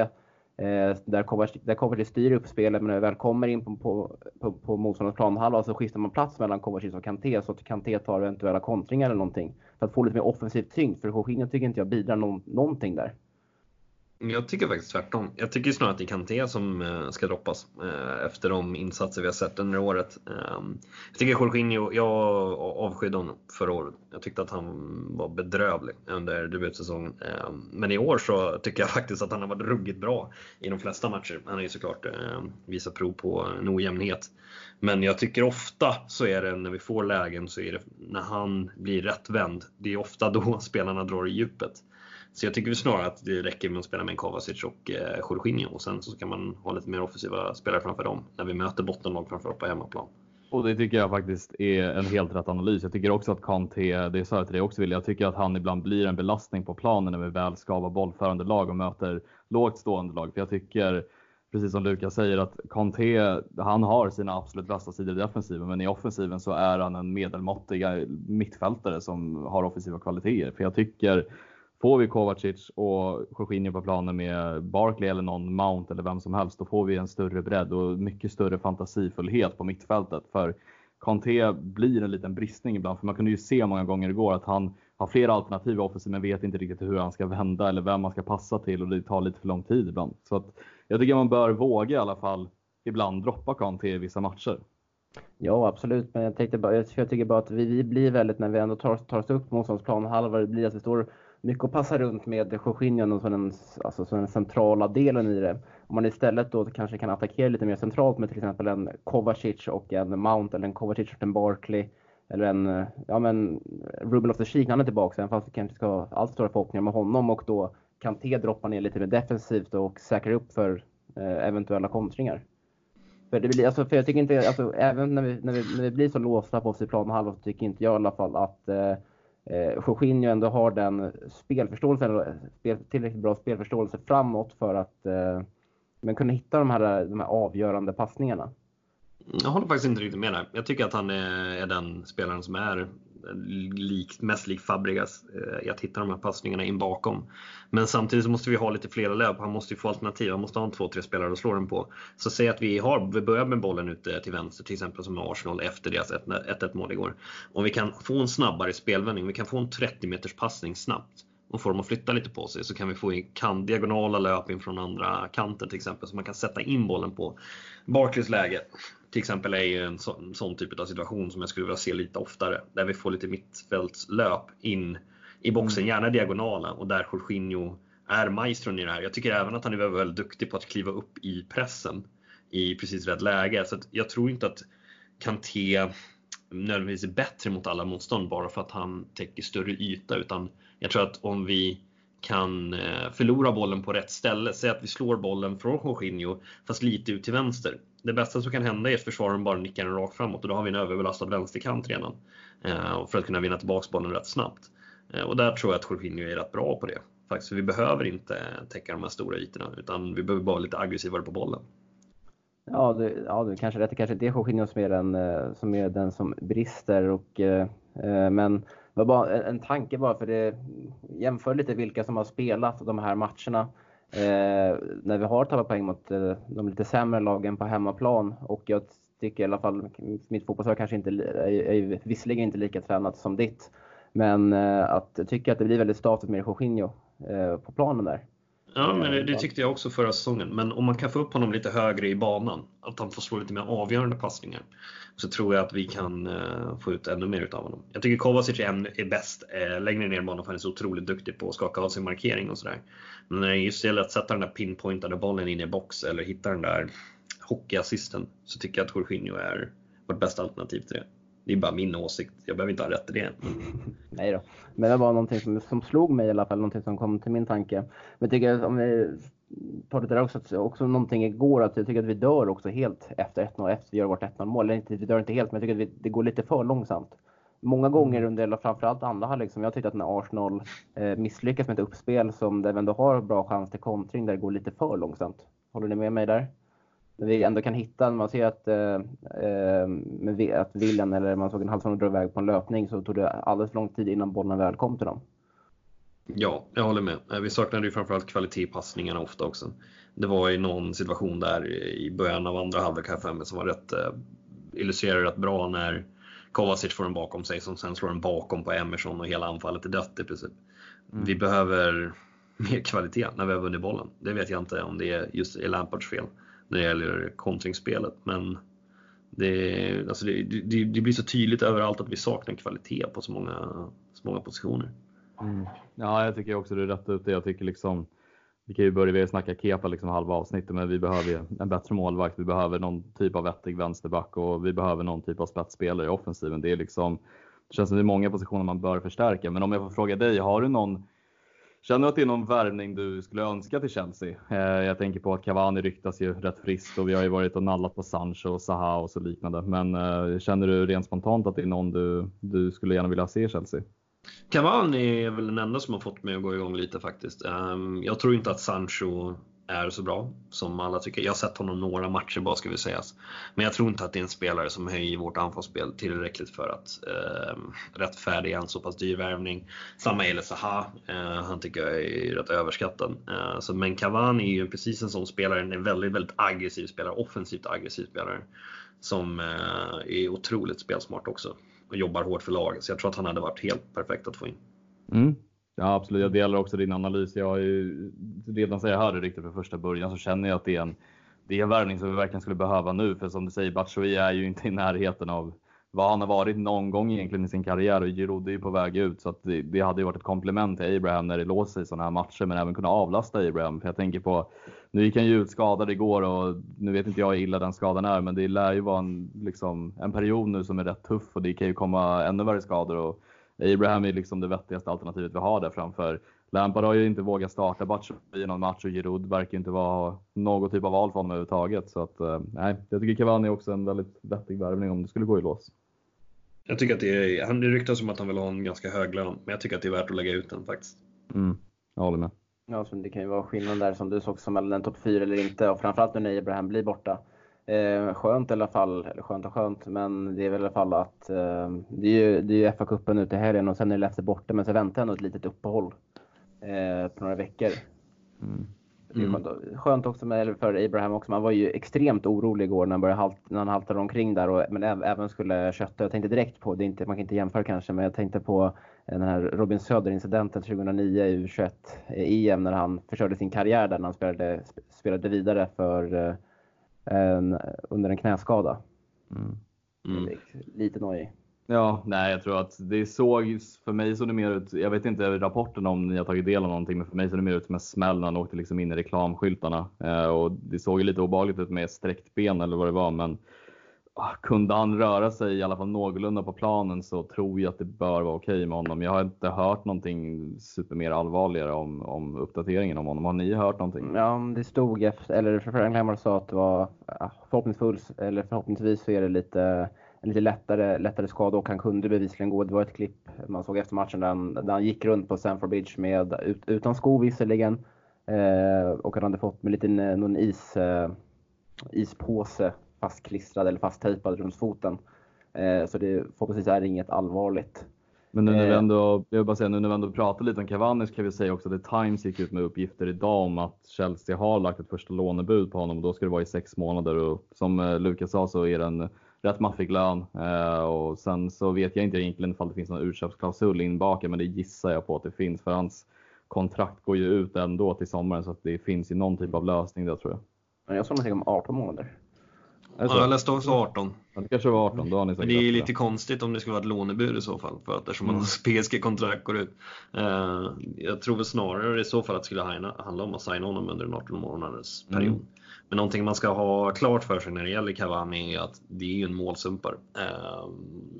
eh, där, Kovacic, där Kovacic styr upp spelet men när vi väl kommer in på, på, på, på motståndarens planhalva så skiftar man plats mellan Kovacic och Kanté så att Kanté tar eventuella kontringar eller någonting. För att få lite mer offensiv tyngd för Jorginho tycker inte jag bidrar någon, någonting där.
Mm, jag tycker faktiskt tvärtom. Jag tycker snarare att det är Kanté som eh, ska droppas eh, efter de insatser vi har sett under året. Ehm, jag tycker Jorginho, jag avskydde honom förra året. Jag tyckte att han var bedrövlig under debutsäsongen. Ehm, men i år så tycker jag faktiskt att han har varit ruggigt bra i de flesta matcher. Han har ju såklart ehm, visat prov på en ojämnhet. Men jag tycker ofta så är det när vi får lägen så är det när han blir rättvänd. Det är ofta då spelarna drar i djupet. Så jag tycker väl snarare att det räcker med att spela med en Kovacic och eh, Jorginho och sen så kan man ha lite mer offensiva spelare framför dem när vi möter bottenlag framförallt på hemmaplan.
Och det tycker jag faktiskt är en helt rätt analys. Jag tycker också att Kanté, det sa jag till dig också Wille, jag tycker att han ibland blir en belastning på planen när vi väl ska vara bollförande lag och möter lågt stående lag. För jag tycker, precis som Lukas säger, att Kanté, han har sina absolut bästa sidor i defensiven, men i offensiven så är han en medelmåttig mittfältare som har offensiva kvaliteter. För jag tycker Får vi Kovacic och Jorginho på planen med Barkley eller någon Mount eller vem som helst, då får vi en större bredd och mycket större fantasifullhet på mittfältet. För Kanté blir en liten bristning ibland, för man kunde ju se många gånger igår att han har flera alternativ i offensiv men vet inte riktigt hur han ska vända eller vem man ska passa till och det tar lite för lång tid ibland. Så att jag tycker man bör våga i alla fall ibland droppa Kanté i vissa matcher.
Ja, absolut. Men jag, tänkte bara, jag tycker bara att vi, vi blir väldigt, när vi ändå tar, tar oss upp motståndsplan halva, det blir att vi står mycket att passa runt med Jorginho som den, alltså som den centrala delen i det. Om man istället då kanske kan attackera lite mer centralt med till exempel en Kovacic och en Mount eller en Kovacic och en Barkley eller en, ja men Ruben of the Sheik, han är tillbaka även fast vi kanske ska ha allt stora förhoppningar med honom och då kan T droppa ner lite mer defensivt och säkra upp för eh, eventuella kontringar. För, det blir, alltså, för jag tycker inte, alltså, även när vi, när, vi, när vi blir så låsta på oss i planhalvan så tycker inte jag i alla fall att eh, eh, Jorginho ändå har den spelförståelsen, spel, tillräckligt bra spelförståelse framåt för att eh, men kunna hitta de här, de här avgörande passningarna.
Jag håller faktiskt inte riktigt med där. Jag tycker att han är, är den spelaren som är lik, mest lik Fabregas eh, i att hitta de här passningarna in bakom. Men samtidigt så måste vi ha lite flera löp. Han måste ju få alternativ. Han måste ha en två, tre spelare att slå den på. Så säg att vi, har, vi börjar med bollen ute till vänster, till exempel som Arsenal efter deras 1-1 mål igår. Om vi kan få en snabbare spelvändning, vi kan få en 30 meters passning snabbt och få dem att flytta lite på sig så kan vi få in kan, diagonala löp in från andra kanten till exempel så man kan sätta in bollen på Barclays läge. Till exempel är ju en sån, sån typ av situation som jag skulle vilja se lite oftare där vi får lite mittfältslöp in i boxen, gärna diagonala och där Jorginho är maestron i det här. Jag tycker även att han är väldigt, väldigt duktig på att kliva upp i pressen i precis rätt läge. Så jag tror inte att Kanté nödvändigtvis är bättre mot alla motstånd bara för att han täcker större yta utan jag tror att om vi kan eh, förlora bollen på rätt ställe, säg att vi slår bollen från Jorginho fast lite ut till vänster. Det bästa som kan hända är att försvararen bara nickar den rakt framåt och då har vi en överbelastad vänsterkant redan. Eh, för att kunna vinna tillbaks bollen rätt snabbt. Eh, och där tror jag att Jorginho är rätt bra på det. Faktiskt, vi behöver inte täcka de här stora ytorna utan vi behöver bara lite aggressivare på bollen.
Ja, du, ja, du kanske rätt. Det kanske inte är Jorginho som är den som, är den som brister. Och, men men bara en tanke bara för det jämför lite vilka som har spelat de här matcherna. Eh, när vi har tappat poäng mot eh, de lite sämre lagen på hemmaplan och jag tycker i alla fall mitt fotbollslag kanske inte är, är visserligen inte lika tränat som ditt. Men eh, att jag tycker att det blir väldigt statiskt med Jorginho eh, på planen där.
Ja, men det, det, tyckte jag också förra säsongen. Men om man kan få upp honom lite högre i banan, att han får slå lite mer avgörande passningar, så tror jag att vi kan uh, få ut ännu mer utav honom. Jag tycker Kovacic är, bäst uh, längre ner i banan för han är så otroligt duktig på att skaka av sig markering och sådär. Men när det just gäller att sätta den där pinpointade bollen in i box eller hitta den där hockeyassisten så tycker jag att Jorginho är vårt bästa alternativ till det. Det är bara min åsikt. Jag behöver inte ha rätt i det.
Nej då. Men det var någonting som, som slog mig i alla fall, någonting som kom till min tanke. Men jag tycker om vi tar det där också, också någonting igår, att jag tycker att vi dör också helt efter 1-0, efter vi gör vårt 1-0 mål. Eller inte, vi dör inte helt, men jag tycker att vi, det går lite för långsamt. Många gånger mm. under, framförallt andra halvlek, som jag tyckte att när Arsenal eh, misslyckas med ett uppspel som där vi ändå har bra chans till kontring, där det går lite för långsamt. Håller ni med mig där? När vi ändå kan hitta, man ser att, eh, eh att William eller man såg en Hallsson dra iväg på en löpning så tog det alldeles för lång tid innan bollen väl kom till dem.
Ja, jag håller med. Eh, vi saknade ju framförallt kvalitet i passningarna ofta också. Det var ju någon situation där i början av andra halvlek här för mig som var rätt eh, illustrerade rätt bra när Kovacic får den bakom sig som sen slår den bakom på Emerson och hela anfallet är dött i princip. Mm. Vi behöver mer kvalitet när vi har vunnit bollen. Det vet jag inte om det är just är Lampards fel när det gäller kontringsspelet. Men det, alltså det, det, det, blir så tydligt överallt att vi saknar kvalitet på så många, så många positioner.
Mm. Ja, jag tycker också du är rätt ute. Jag tycker liksom, vi kan ju börja med att snacka Kepa liksom halva avsnittet, men vi behöver ju en bättre målvakt. Vi behöver någon typ av vettig vänsterback och vi behöver någon typ av spetsspelare i offensiven. Det är liksom, det känns som det är många positioner man bör förstärka. Men om jag får fråga dig, har du någon Känner du att det är någon värvning du skulle önska till Chelsea? Eh, jag tänker på att Cavani ryktas ju rätt friskt och vi har ju varit och nallat på Sancho och Zaha och så liknande. Men eh, känner du rent spontant att det är någon du, du skulle gärna vilja se i Chelsea?
Cavani är väl den enda som har fått mig att gå igång lite faktiskt. Ehm, jag tror inte att Sancho är så bra som alla tycker. Jag har sett honom några matcher bara ska vi sägas. Men jag tror inte att det är en spelare som höjer vårt anfallsspel tillräckligt för att eh, rättfärdiga en så pass dyr värvning. Samma gäller Zaha. Eh, han tycker jag är rätt överskattad. Eh, så, men Cavani är ju precis en sån spelare, en väldigt, väldigt aggressiv spelare, offensivt aggressiv spelare. Som eh, är otroligt spelsmart också och jobbar hårt för laget. Så jag tror att han hade varit helt perfekt att få in.
Mm. Ja absolut, jag delar också din analys. Jag har ju redan sedan jag hörde riktigt från första början så känner jag att det är en, det är en värvning som vi verkligen skulle behöva nu. För som du säger, Batshuayi är ju inte i närheten av vad han har varit någon gång egentligen i sin karriär och Giroud är ju på väg ut. Så att det, det hade ju varit ett komplement till Abraham när det låser i sådana här matcher, men även kunna avlasta Abraham. För jag tänker på, nu gick han ju ut skadad igår och nu vet inte jag hur illa den skadan är, men det lär ju vara en, liksom, en period nu som är rätt tuff och det kan ju komma ännu värre skador. Och Abraham är liksom det vettigaste alternativet vi har där framför. Lampard har ju inte vågat starta Batshuayi i någon match och Giroud verkar inte vara någon typ av val för honom överhuvudtaget. Så att, eh, nej, jag tycker Cavani är också en väldigt vettig värvning om det skulle gå i lås.
Jag tycker att det är, han ryktas om att han vill ha en ganska hög lön, men jag tycker att det är värt att lägga ut den faktiskt.
Mm, jag håller med.
Ja, så det kan ju vara skillnad där som du såg som mellan en topp 4 eller inte och framförallt nu när Abraham blir borta. Eh, skönt i alla fall, eller skönt och skönt, men det är väl i alla fall att eh, det är ju, det är ju FA-cupen ute i helgen och sen är Leicester borta, men så väntar ändå ett litet uppehåll eh, på några veckor.
Mm.
Det är skönt, också med, för Abraham också. Man var ju extremt orolig igår när han, började halt, när han haltade omkring där, och, men även skulle kötta. Jag tänkte direkt på, det är inte, man kan inte jämföra kanske, men jag tänkte på den här Robin Söder-incidenten 2009 i U21-EM när han förstörde sin karriär där när han spelade, spelade vidare för en, under en knäskada.
Mm.
Mm.
Lite nojig.
Ja, nej, jag tror att det såg, för mig såg det mer ut, jag vet inte rapporten om ni har tagit del av någonting, men för mig såg det mer ut som en smäll när han åkte liksom in i reklamskyltarna. Eh, och det såg ju lite obehagligt ut med sträckt ben eller vad det var, men Ah, kunde han röra sig i alla fall någorlunda på planen så tror jag att det bör vara okej okay med honom. Jag har inte hört någonting super mer allvarligare om, om uppdateringen om honom. Har ni hört någonting?
Ja, det stod efter, eller Frank Lammar sa att det var ah, förhoppningsvis, eller förhoppningsvis så är det lite en lite lättare, lättare skada och han kunde bevisligen gå. Det var ett klipp man såg efter matchen där han, där han gick runt på Stamford Bridge med, ut, utan sko visserligen. Eh, och han hade fått med lite eh, någon is, eh, ispåse fastklistrad eller fasttejpad runt foten. Eh, så det förhoppningsvis är inget allvarligt.
Men nu när vi eh. ändå, jag vill bara säga, nu när vi ändå pratar lite om Cavani så kan vi säga också att The Times gick ut med uppgifter idag om att Chelsea har lagt ett första lånebud på honom och då ska det vara i sex månader och som eh, Lukas sa så är det en rätt maffig lön. Och sen så vet jag inte egentligen ifall det finns någon urköpsklausul inbakad, men det gissar jag på att det finns för hans kontrakt går ju ut ändå till sommaren så att det finns ju någon typ av lösning där tror
jag. Jag såg någonting om 18 månader.
Ja, jag läste också 18.
Ja, det kanske var 18, då har ni
Men det är lite konstigt om det skulle vara ett lånebud i så fall, för att eftersom mm. PSG-kontrakt går ut. Uh, jag tror väl snarare i så fall att det skulle handla om att signa honom under en 18 månaders period. Mm. Men någonting man ska ha klart för sig när det gäller Cavani är att det är ju en målsumpare uh,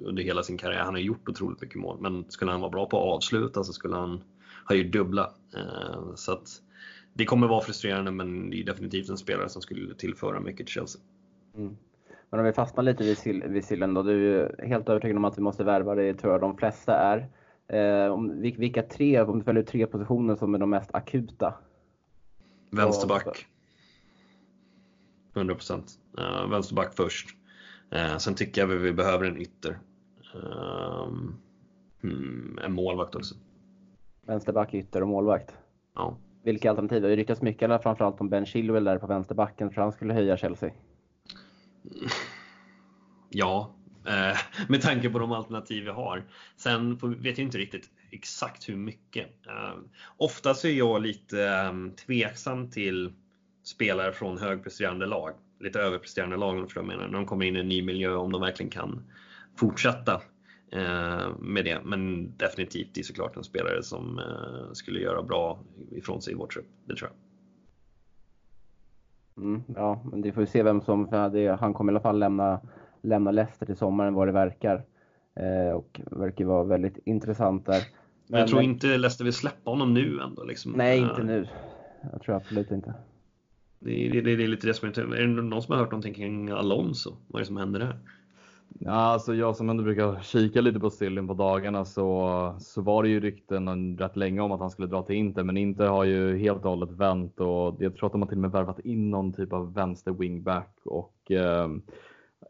under hela sin karriär. Han har gjort otroligt mycket mål, men skulle han vara bra på att avsluta så skulle han ha gjort dubbla. Uh, så att det kommer vara frustrerande, men det är definitivt en spelare som skulle tillföra mycket till Chelsea.
Mm. Men om vi fastnar lite vid, sil vid sillen då. Du är helt övertygad om att vi måste värva det, tror jag de flesta är. Eh, om, vilka tre, om du följer tre positioner som är de mest akuta?
Vänsterback. 100%. Uh, vänsterback först. Uh, sen tycker jag vi behöver en ytter. Uh, hmm, en målvakt också.
Vänsterback, ytter och målvakt?
Ja.
Vilka alternativ? Det har ju ryktats mycket, framförallt om Ben Chilwell där på vänsterbacken, för han skulle höja Chelsea.
Ja, eh, med tanke på de alternativ vi har. Sen vet jag inte riktigt exakt hur mycket. Eh, ofta så är jag lite eh, tveksam till spelare från högpresterande lag, lite överpresterande lag om jag menar, när de kommer in i en ny miljö om de verkligen kan fortsätta eh, med det. Men definitivt, det är såklart en spelare som eh, skulle göra bra ifrån sig i vår trupp, det tror jag.
Mm, ja, men det får vi se vem som, det, han kommer i alla fall lämna, lämna Leicester till sommaren vad det verkar. Eh, och verkar vara väldigt intressant där.
Men, jag tror inte Leicester vill släppa honom nu ändå. Liksom.
Nej, inte eh, nu. Jag tror absolut inte.
Det är, det, det är lite det som är, är det någon som har hört någonting kring Alonso? Vad är det som händer där?
Ja, alltså jag som ändå brukar kika lite på Sillin på dagarna så, så var det ju rykten rätt länge om att han skulle dra till Inter, men Inter har ju helt och hållet vänt och jag tror att de har till och med värvat in någon typ av vänster wingback och eh,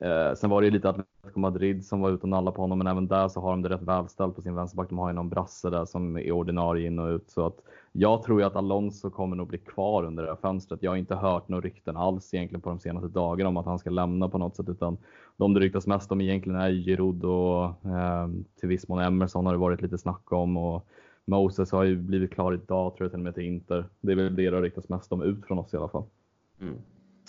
Eh, sen var det ju lite Atletico Madrid som var ute och nallade på honom, men även där så har de det rätt välställt på sin vänsterback. De har ju någon brasse där som är ordinarie in och ut. Så att jag tror ju att Alonso kommer nog bli kvar under det här fönstret. Jag har inte hört några rykten alls egentligen på de senaste dagarna om att han ska lämna på något sätt, utan de det ryktas mest om egentligen är Giroud och eh, till viss mån Emerson har det varit lite snack om. Och Moses har ju blivit klar idag tror jag till och med till Inter. Det är väl det det har ryktats mest om ut från oss i alla fall. Mm.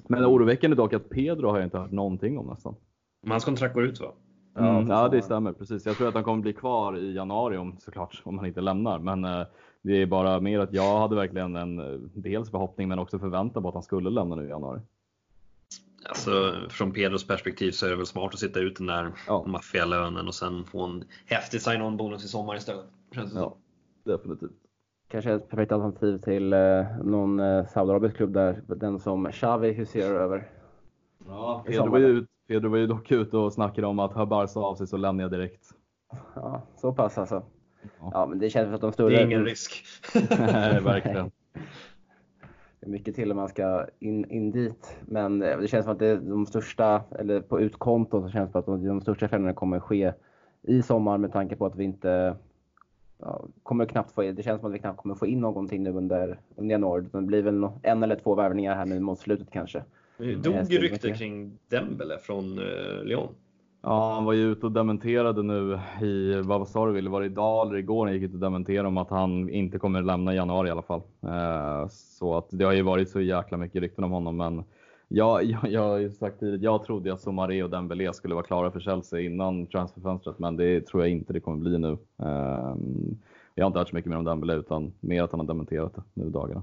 Men oroväckande dock att Pedro har jag inte hört någonting om nästan.
Men hans kontrakt går ut va?
Mm, ja, det stämmer precis. Jag tror att han kommer bli kvar i januari om såklart, om han inte lämnar. Men eh, det är bara mer att jag hade verkligen en eh, dels förhoppning men också förväntan på att han skulle lämna nu i januari.
Alltså från Pedros perspektiv så är det väl smart att sitta ut den där ja. maffialönen och sen få en häftig sign-on bonus i sommar istället.
Känns det ja, definitivt
kanske ett perfekt alternativ till eh, någon eh, Saudiarabisk klubb där, den som Xavi huserar över.
Ja, Pedro var, ju, Pedro var ju dock ute och snackade om att hör Barca av sig så lämnar jag direkt.
Ja, så pass alltså. Ja, ja men det känns som att de större...
Det är ingen risk.
Nej, verkligen.
Det är mycket till om man ska in, in dit. Men eh, det känns som att det är de största, eller på utkontot så känns det som att de, de största förändringarna kommer ske i sommar med tanke på att vi inte ja, kommer knappt få, det känns som att vi knappt kommer få in någonting nu under, under januari. Det blir väl en eller två värvningar här nu mot slutet kanske.
Det dog ju rykte kring Dembele från uh, Lyon.
Ja, han var ju ute och dementerade nu i, vad sa du Wille, var det idag eller igår? Han gick ut och dementerade om att han inte kommer lämna i januari i alla fall. Eh, så att det har ju varit så jäkla mycket rykten om honom, men jag, jag, jag har ju sagt tidigt, jag trodde att Somaré och Dembélé skulle vara klara för Chelsea innan transferfönstret, men det tror jag inte det kommer bli nu. Eh, jag har inte hört så mycket mer om Dembélé, utan mer att han har dementerat det nu dagarna.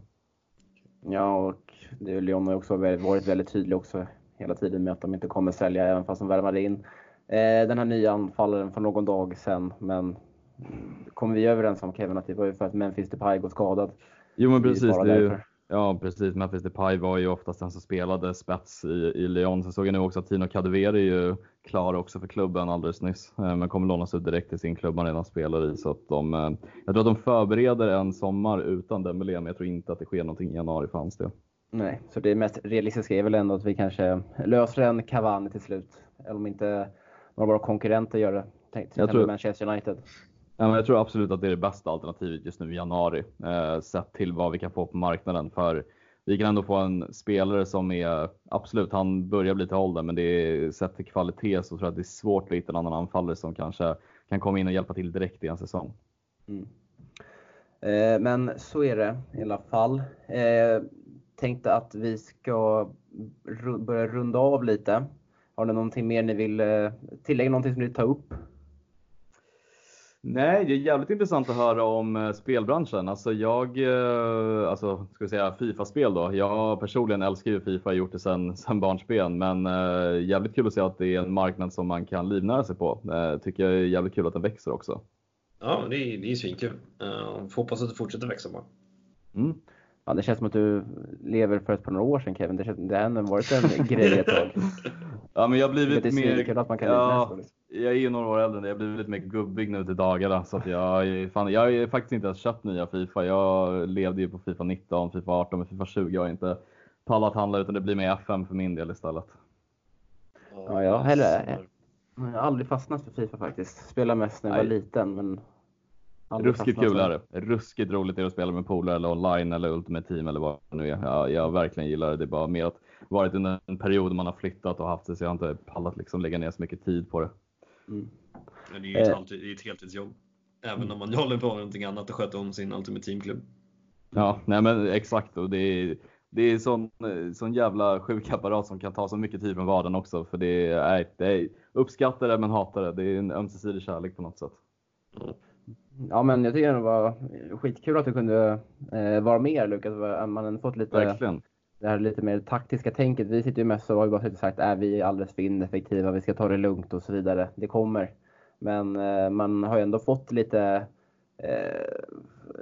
Ja, och det, Lyon har också varit väldigt tydlig också hela tiden med att de inte kommer sälja, även fast de värvade in Eh, den här nya anfallaren för någon dag sedan. Men kommer vi överens om Kevin att det var ju för att Memphis Depay går skadad?
Jo men precis. Det ju, ja precis. Memphis Depay var ju oftast den som spelade spets i, i Lyon. Sen såg jag nu också att Tino Kadewere är ju klar också för klubben alldeles nyss. Eh, men kommer lånas ut direkt till sin klubb han redan spelar i. Så att de, eh, jag tror att de förbereder en sommar utan Dembélé, men jag tror inte att det sker någonting i januari för hans del.
Nej, så det mest realistiska är väl ändå att vi kanske löser en Cavani till slut. Eller om inte några av våra konkurrenter gör det. Till jag tror, Manchester United.
Ja, men jag tror absolut att det är det bästa alternativet just nu i januari, eh, sett till vad vi kan få på marknaden. För vi kan ändå få en spelare som är, absolut, han börjar bli till ålder, men det är sett till kvalitet så tror jag att det är svårt att hitta en annan anfallare som kanske kan komma in och hjälpa till direkt i en säsong. Mm.
Eh, men så är det i alla fall. Eh, tänkte att vi ska börja runda av lite. Har ni någonting mer ni vill eh, tillägga, någonting som ni vill ta upp?
Nej, det är jävligt intressant att höra om eh, spelbranschen. Alltså jag, eh, alltså ska vi säga Fifa-spel då. Jag personligen älskar ju Fifa, har gjort det sedan, sedan barnsben. Men jävligt kul att se att det är en marknad som man kan livnära sig på. Tycker jag är jävligt kul att den växer också.
Ja, det är, det är svinkul. Uh, får hoppas att det fortsätter växa bara.
Mm. Ja, det känns som att du lever för ett par år sedan Kevin. Det, känns, det har ändå varit en grej ett tag.
ja, men jag har blivit det mer... Att man kan ja, liksom. Jag är ju några år äldre, jag har blivit lite mer gubbig nu till dagarna. Så att jag, fan, jag har faktiskt inte ens köpt nya Fifa. Jag levde ju på Fifa 19, Fifa 18, men Fifa 20 har jag inte pallat handla utan det blir mer FM för min del istället.
Ja, jag har heller, jag har aldrig fastnat för Fifa faktiskt. Spelade mest när jag var liten, men
Ruskigt kul är det. Ruskigt roligt är det att spela med polare eller online eller Ultimate Team eller vad det nu är. Jag, jag verkligen gillar det. Det är bara mer att varit under en period man har flyttat och haft det så jag har inte pallat liksom lägga ner så mycket tid på det.
Mm. det är ju ett, eh. det är ett heltidsjobb. Även mm. om man håller på med någonting annat och sköter om sin Ultimate Team-klubb.
Ja, nej men exakt. Och det är, det är sån, sån jävla sjuk apparat som kan ta så mycket tid från vardagen också. För det är, det är uppskattar det men hatar det. Det är en ömsesidig kärlek på något sätt.
Mm. Ja, men jag tycker det var skitkul att du kunde eh, vara med Lukas. Man har fått lite,
Verkligen.
det här lite mer taktiska tänket. Vi sitter ju mest och har bara suttit och sagt att äh, vi är alldeles för ineffektiva, vi ska ta det lugnt och så vidare. Det kommer. Men eh, man har ju ändå fått lite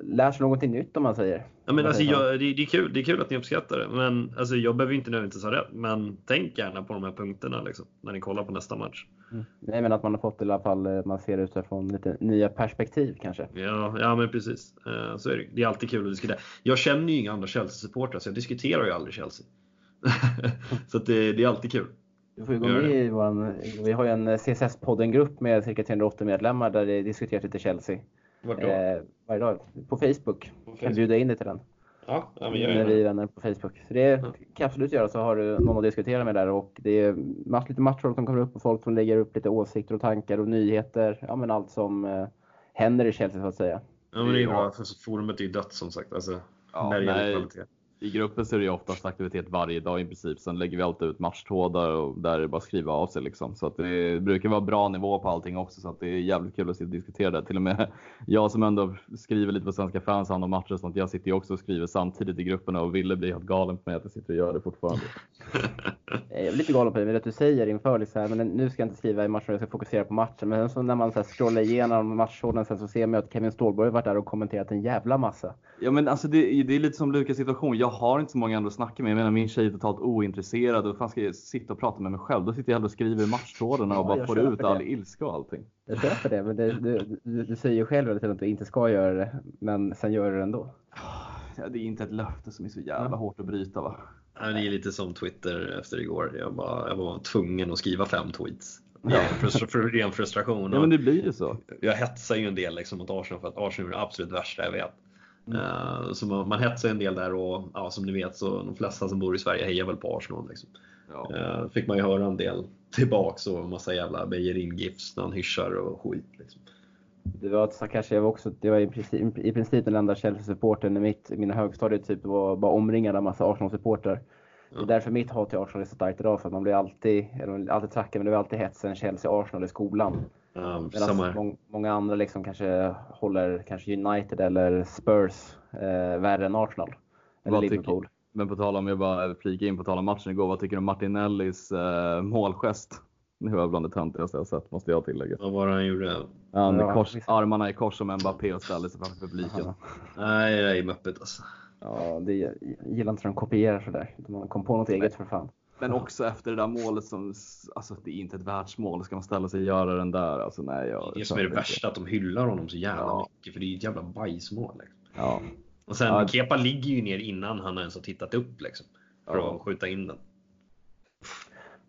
lär sig någonting nytt om man säger.
Ja, men alltså, jag, det, det, är kul, det är kul att ni uppskattar det, men alltså, jag behöver inte nödvändigtvis ha rätt. Men tänk gärna på de här punkterna liksom, när ni kollar på nästa match.
Mm. Nej, men att man har fått i alla fall, eh, man ser det utifrån lite nya perspektiv kanske.
Ja, ja men precis. Uh, så är det. det är alltid kul att diskutera. Jag känner ju inga andra Chelsea-supportrar, så jag diskuterar ju aldrig Chelsea. så det, det är allid kul.
Du får ju gå med i våran, vi har ju en CSS-podden-grupp med cirka 380 medlemmar där det diskuteras lite Chelsea.
Vart då? Eh,
varje dag. På Facebook. På Facebook. Kan bjuda in dig till den.
Ja, ja men gör
När vi är vänner på Facebook. Så det ja. kan jag absolut göra så har du någon att diskutera med där och det är massor lite matcher som kommer upp och folk som lägger upp lite åsikter och tankar och nyheter. Ja men allt som eh, händer i Chelsea så att säga.
Ja men det är bra. Forumet är ju dött som sagt. Alltså,
ja, när det gäller kvalitet i gruppen så är det ju oftast aktivitet varje dag i princip. Sen lägger vi alltid ut matchtrådar och där är det bara att skriva av sig liksom. Så att det brukar vara bra nivå på allting också så att det är jävligt kul att sitta och diskutera det. Till och med jag som ändå skriver lite på Svenska fans hand om matcher och sånt. Jag sitter ju också och skriver samtidigt i gruppen och Ville blir helt galen på mig att jag sitter och gör det fortfarande.
jag är lite galen på dig, Med det du säger inför liksom, men nu ska jag inte skriva i matchen, jag ska fokusera på matchen. Men så när man så här, scrollar igenom matchtråden sen så ser man att Kevin Ståhlborg har varit där och kommenterat en jävla massa.
Ja men alltså det, det är lite som Lukas situation. Jag har inte så många andra att snacka med. Jag menar min tjej är totalt ointresserad och fan ska jag sitta och prata med mig själv? Då sitter jag hellre och skriver matchtrådarna och bara får ut all ilska och allting.
Jag köper det, men det, du, du, du, säger ju själv att du inte ska göra det, men sen gör du det ändå.
ja, det är inte ett löfte som är så jävla hårt att bryta va?
Ja, Det är lite som Twitter efter igår. Jag, bara, jag var tvungen att skriva fem tweets.
Ja.
För ren frustration.
Ja men det blir ju så.
Jag hetsar ju en del liksom mot Arsenal för att Arsenal är det absolut värsta jag vet. Eh, så man, man hetsar en del där och ja, som ni vet så de flesta som bor i Sverige hejar väl på Arsenal. Liksom.
Ja.
Eh, fick man ju höra en del tillbaks och massa jävla Bejerin-gifs när han hyschar och skit. Liksom.
Det var var också, det var i princip, i princip den enda Chelsea-supporten i mitt, mina högstadiet typ var bara omringad av massa Arsenal-supporter. Det är därför mitt hat till Arsenal är så starkt idag, för att man blir alltid, eller alltid trackad, men det var alltid hetsen Chelsea-Arsenal i skolan.
Samma,
mång, många andra liksom kanske håller kanske United eller Spurs eh, värre än Arsenal. Eller
Vad tycker-
Liverpool.
Men på tal om, jag bara flika in på tal om matchen igår, vad tycker du om Martinellis eh, målgest? Det var bland det töntigaste jag sett måste jag tillägga.
vad var det han gjorde?
Han
Ja,
kors, armarna i kors som Mbappé och ställde sig framför publiken.
Nej, det är möppet alltså.
Ja, det, jag gillar inte när de kopierar sådär. Man kom på något eget för fan.
Men också efter det där målet som, alltså det är inte ett världsmål, ska man ställa sig och göra den där? Alltså nej, jag
Det som är det värsta, att de hyllar honom så jävla
Ja.
mycket. För det är ju ett jävla bajsmål. Liksom.
Ja.
Och sen
Ja.
Kepa ligger ju ner innan han ens har tittat upp liksom. För
Ja.
att skjuta in den.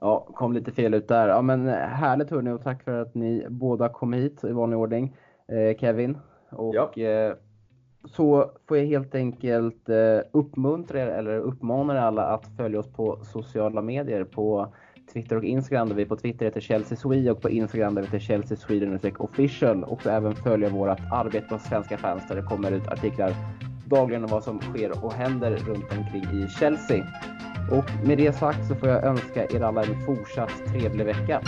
Ja, kom lite fel ut där. Ja, men härligt hörni och tack för att ni båda kom hit i vanlig ordning. Eh, Kevin. Och
Ja.
eh, så får jag helt enkelt eh, uppmuntra er eller uppmana er alla att följa oss på sociala medier på Twitter och Instagram där vi på Twitter heter Chelsea Swede och på Instagram där vi heter Chelsea Sweden official och så även följa vårt arbete på Svenska fans där det kommer ut artiklar dagligen om vad som sker och händer runt omkring i Chelsea. Och med det sagt så får jag önska er alla en fortsatt trevlig vecka.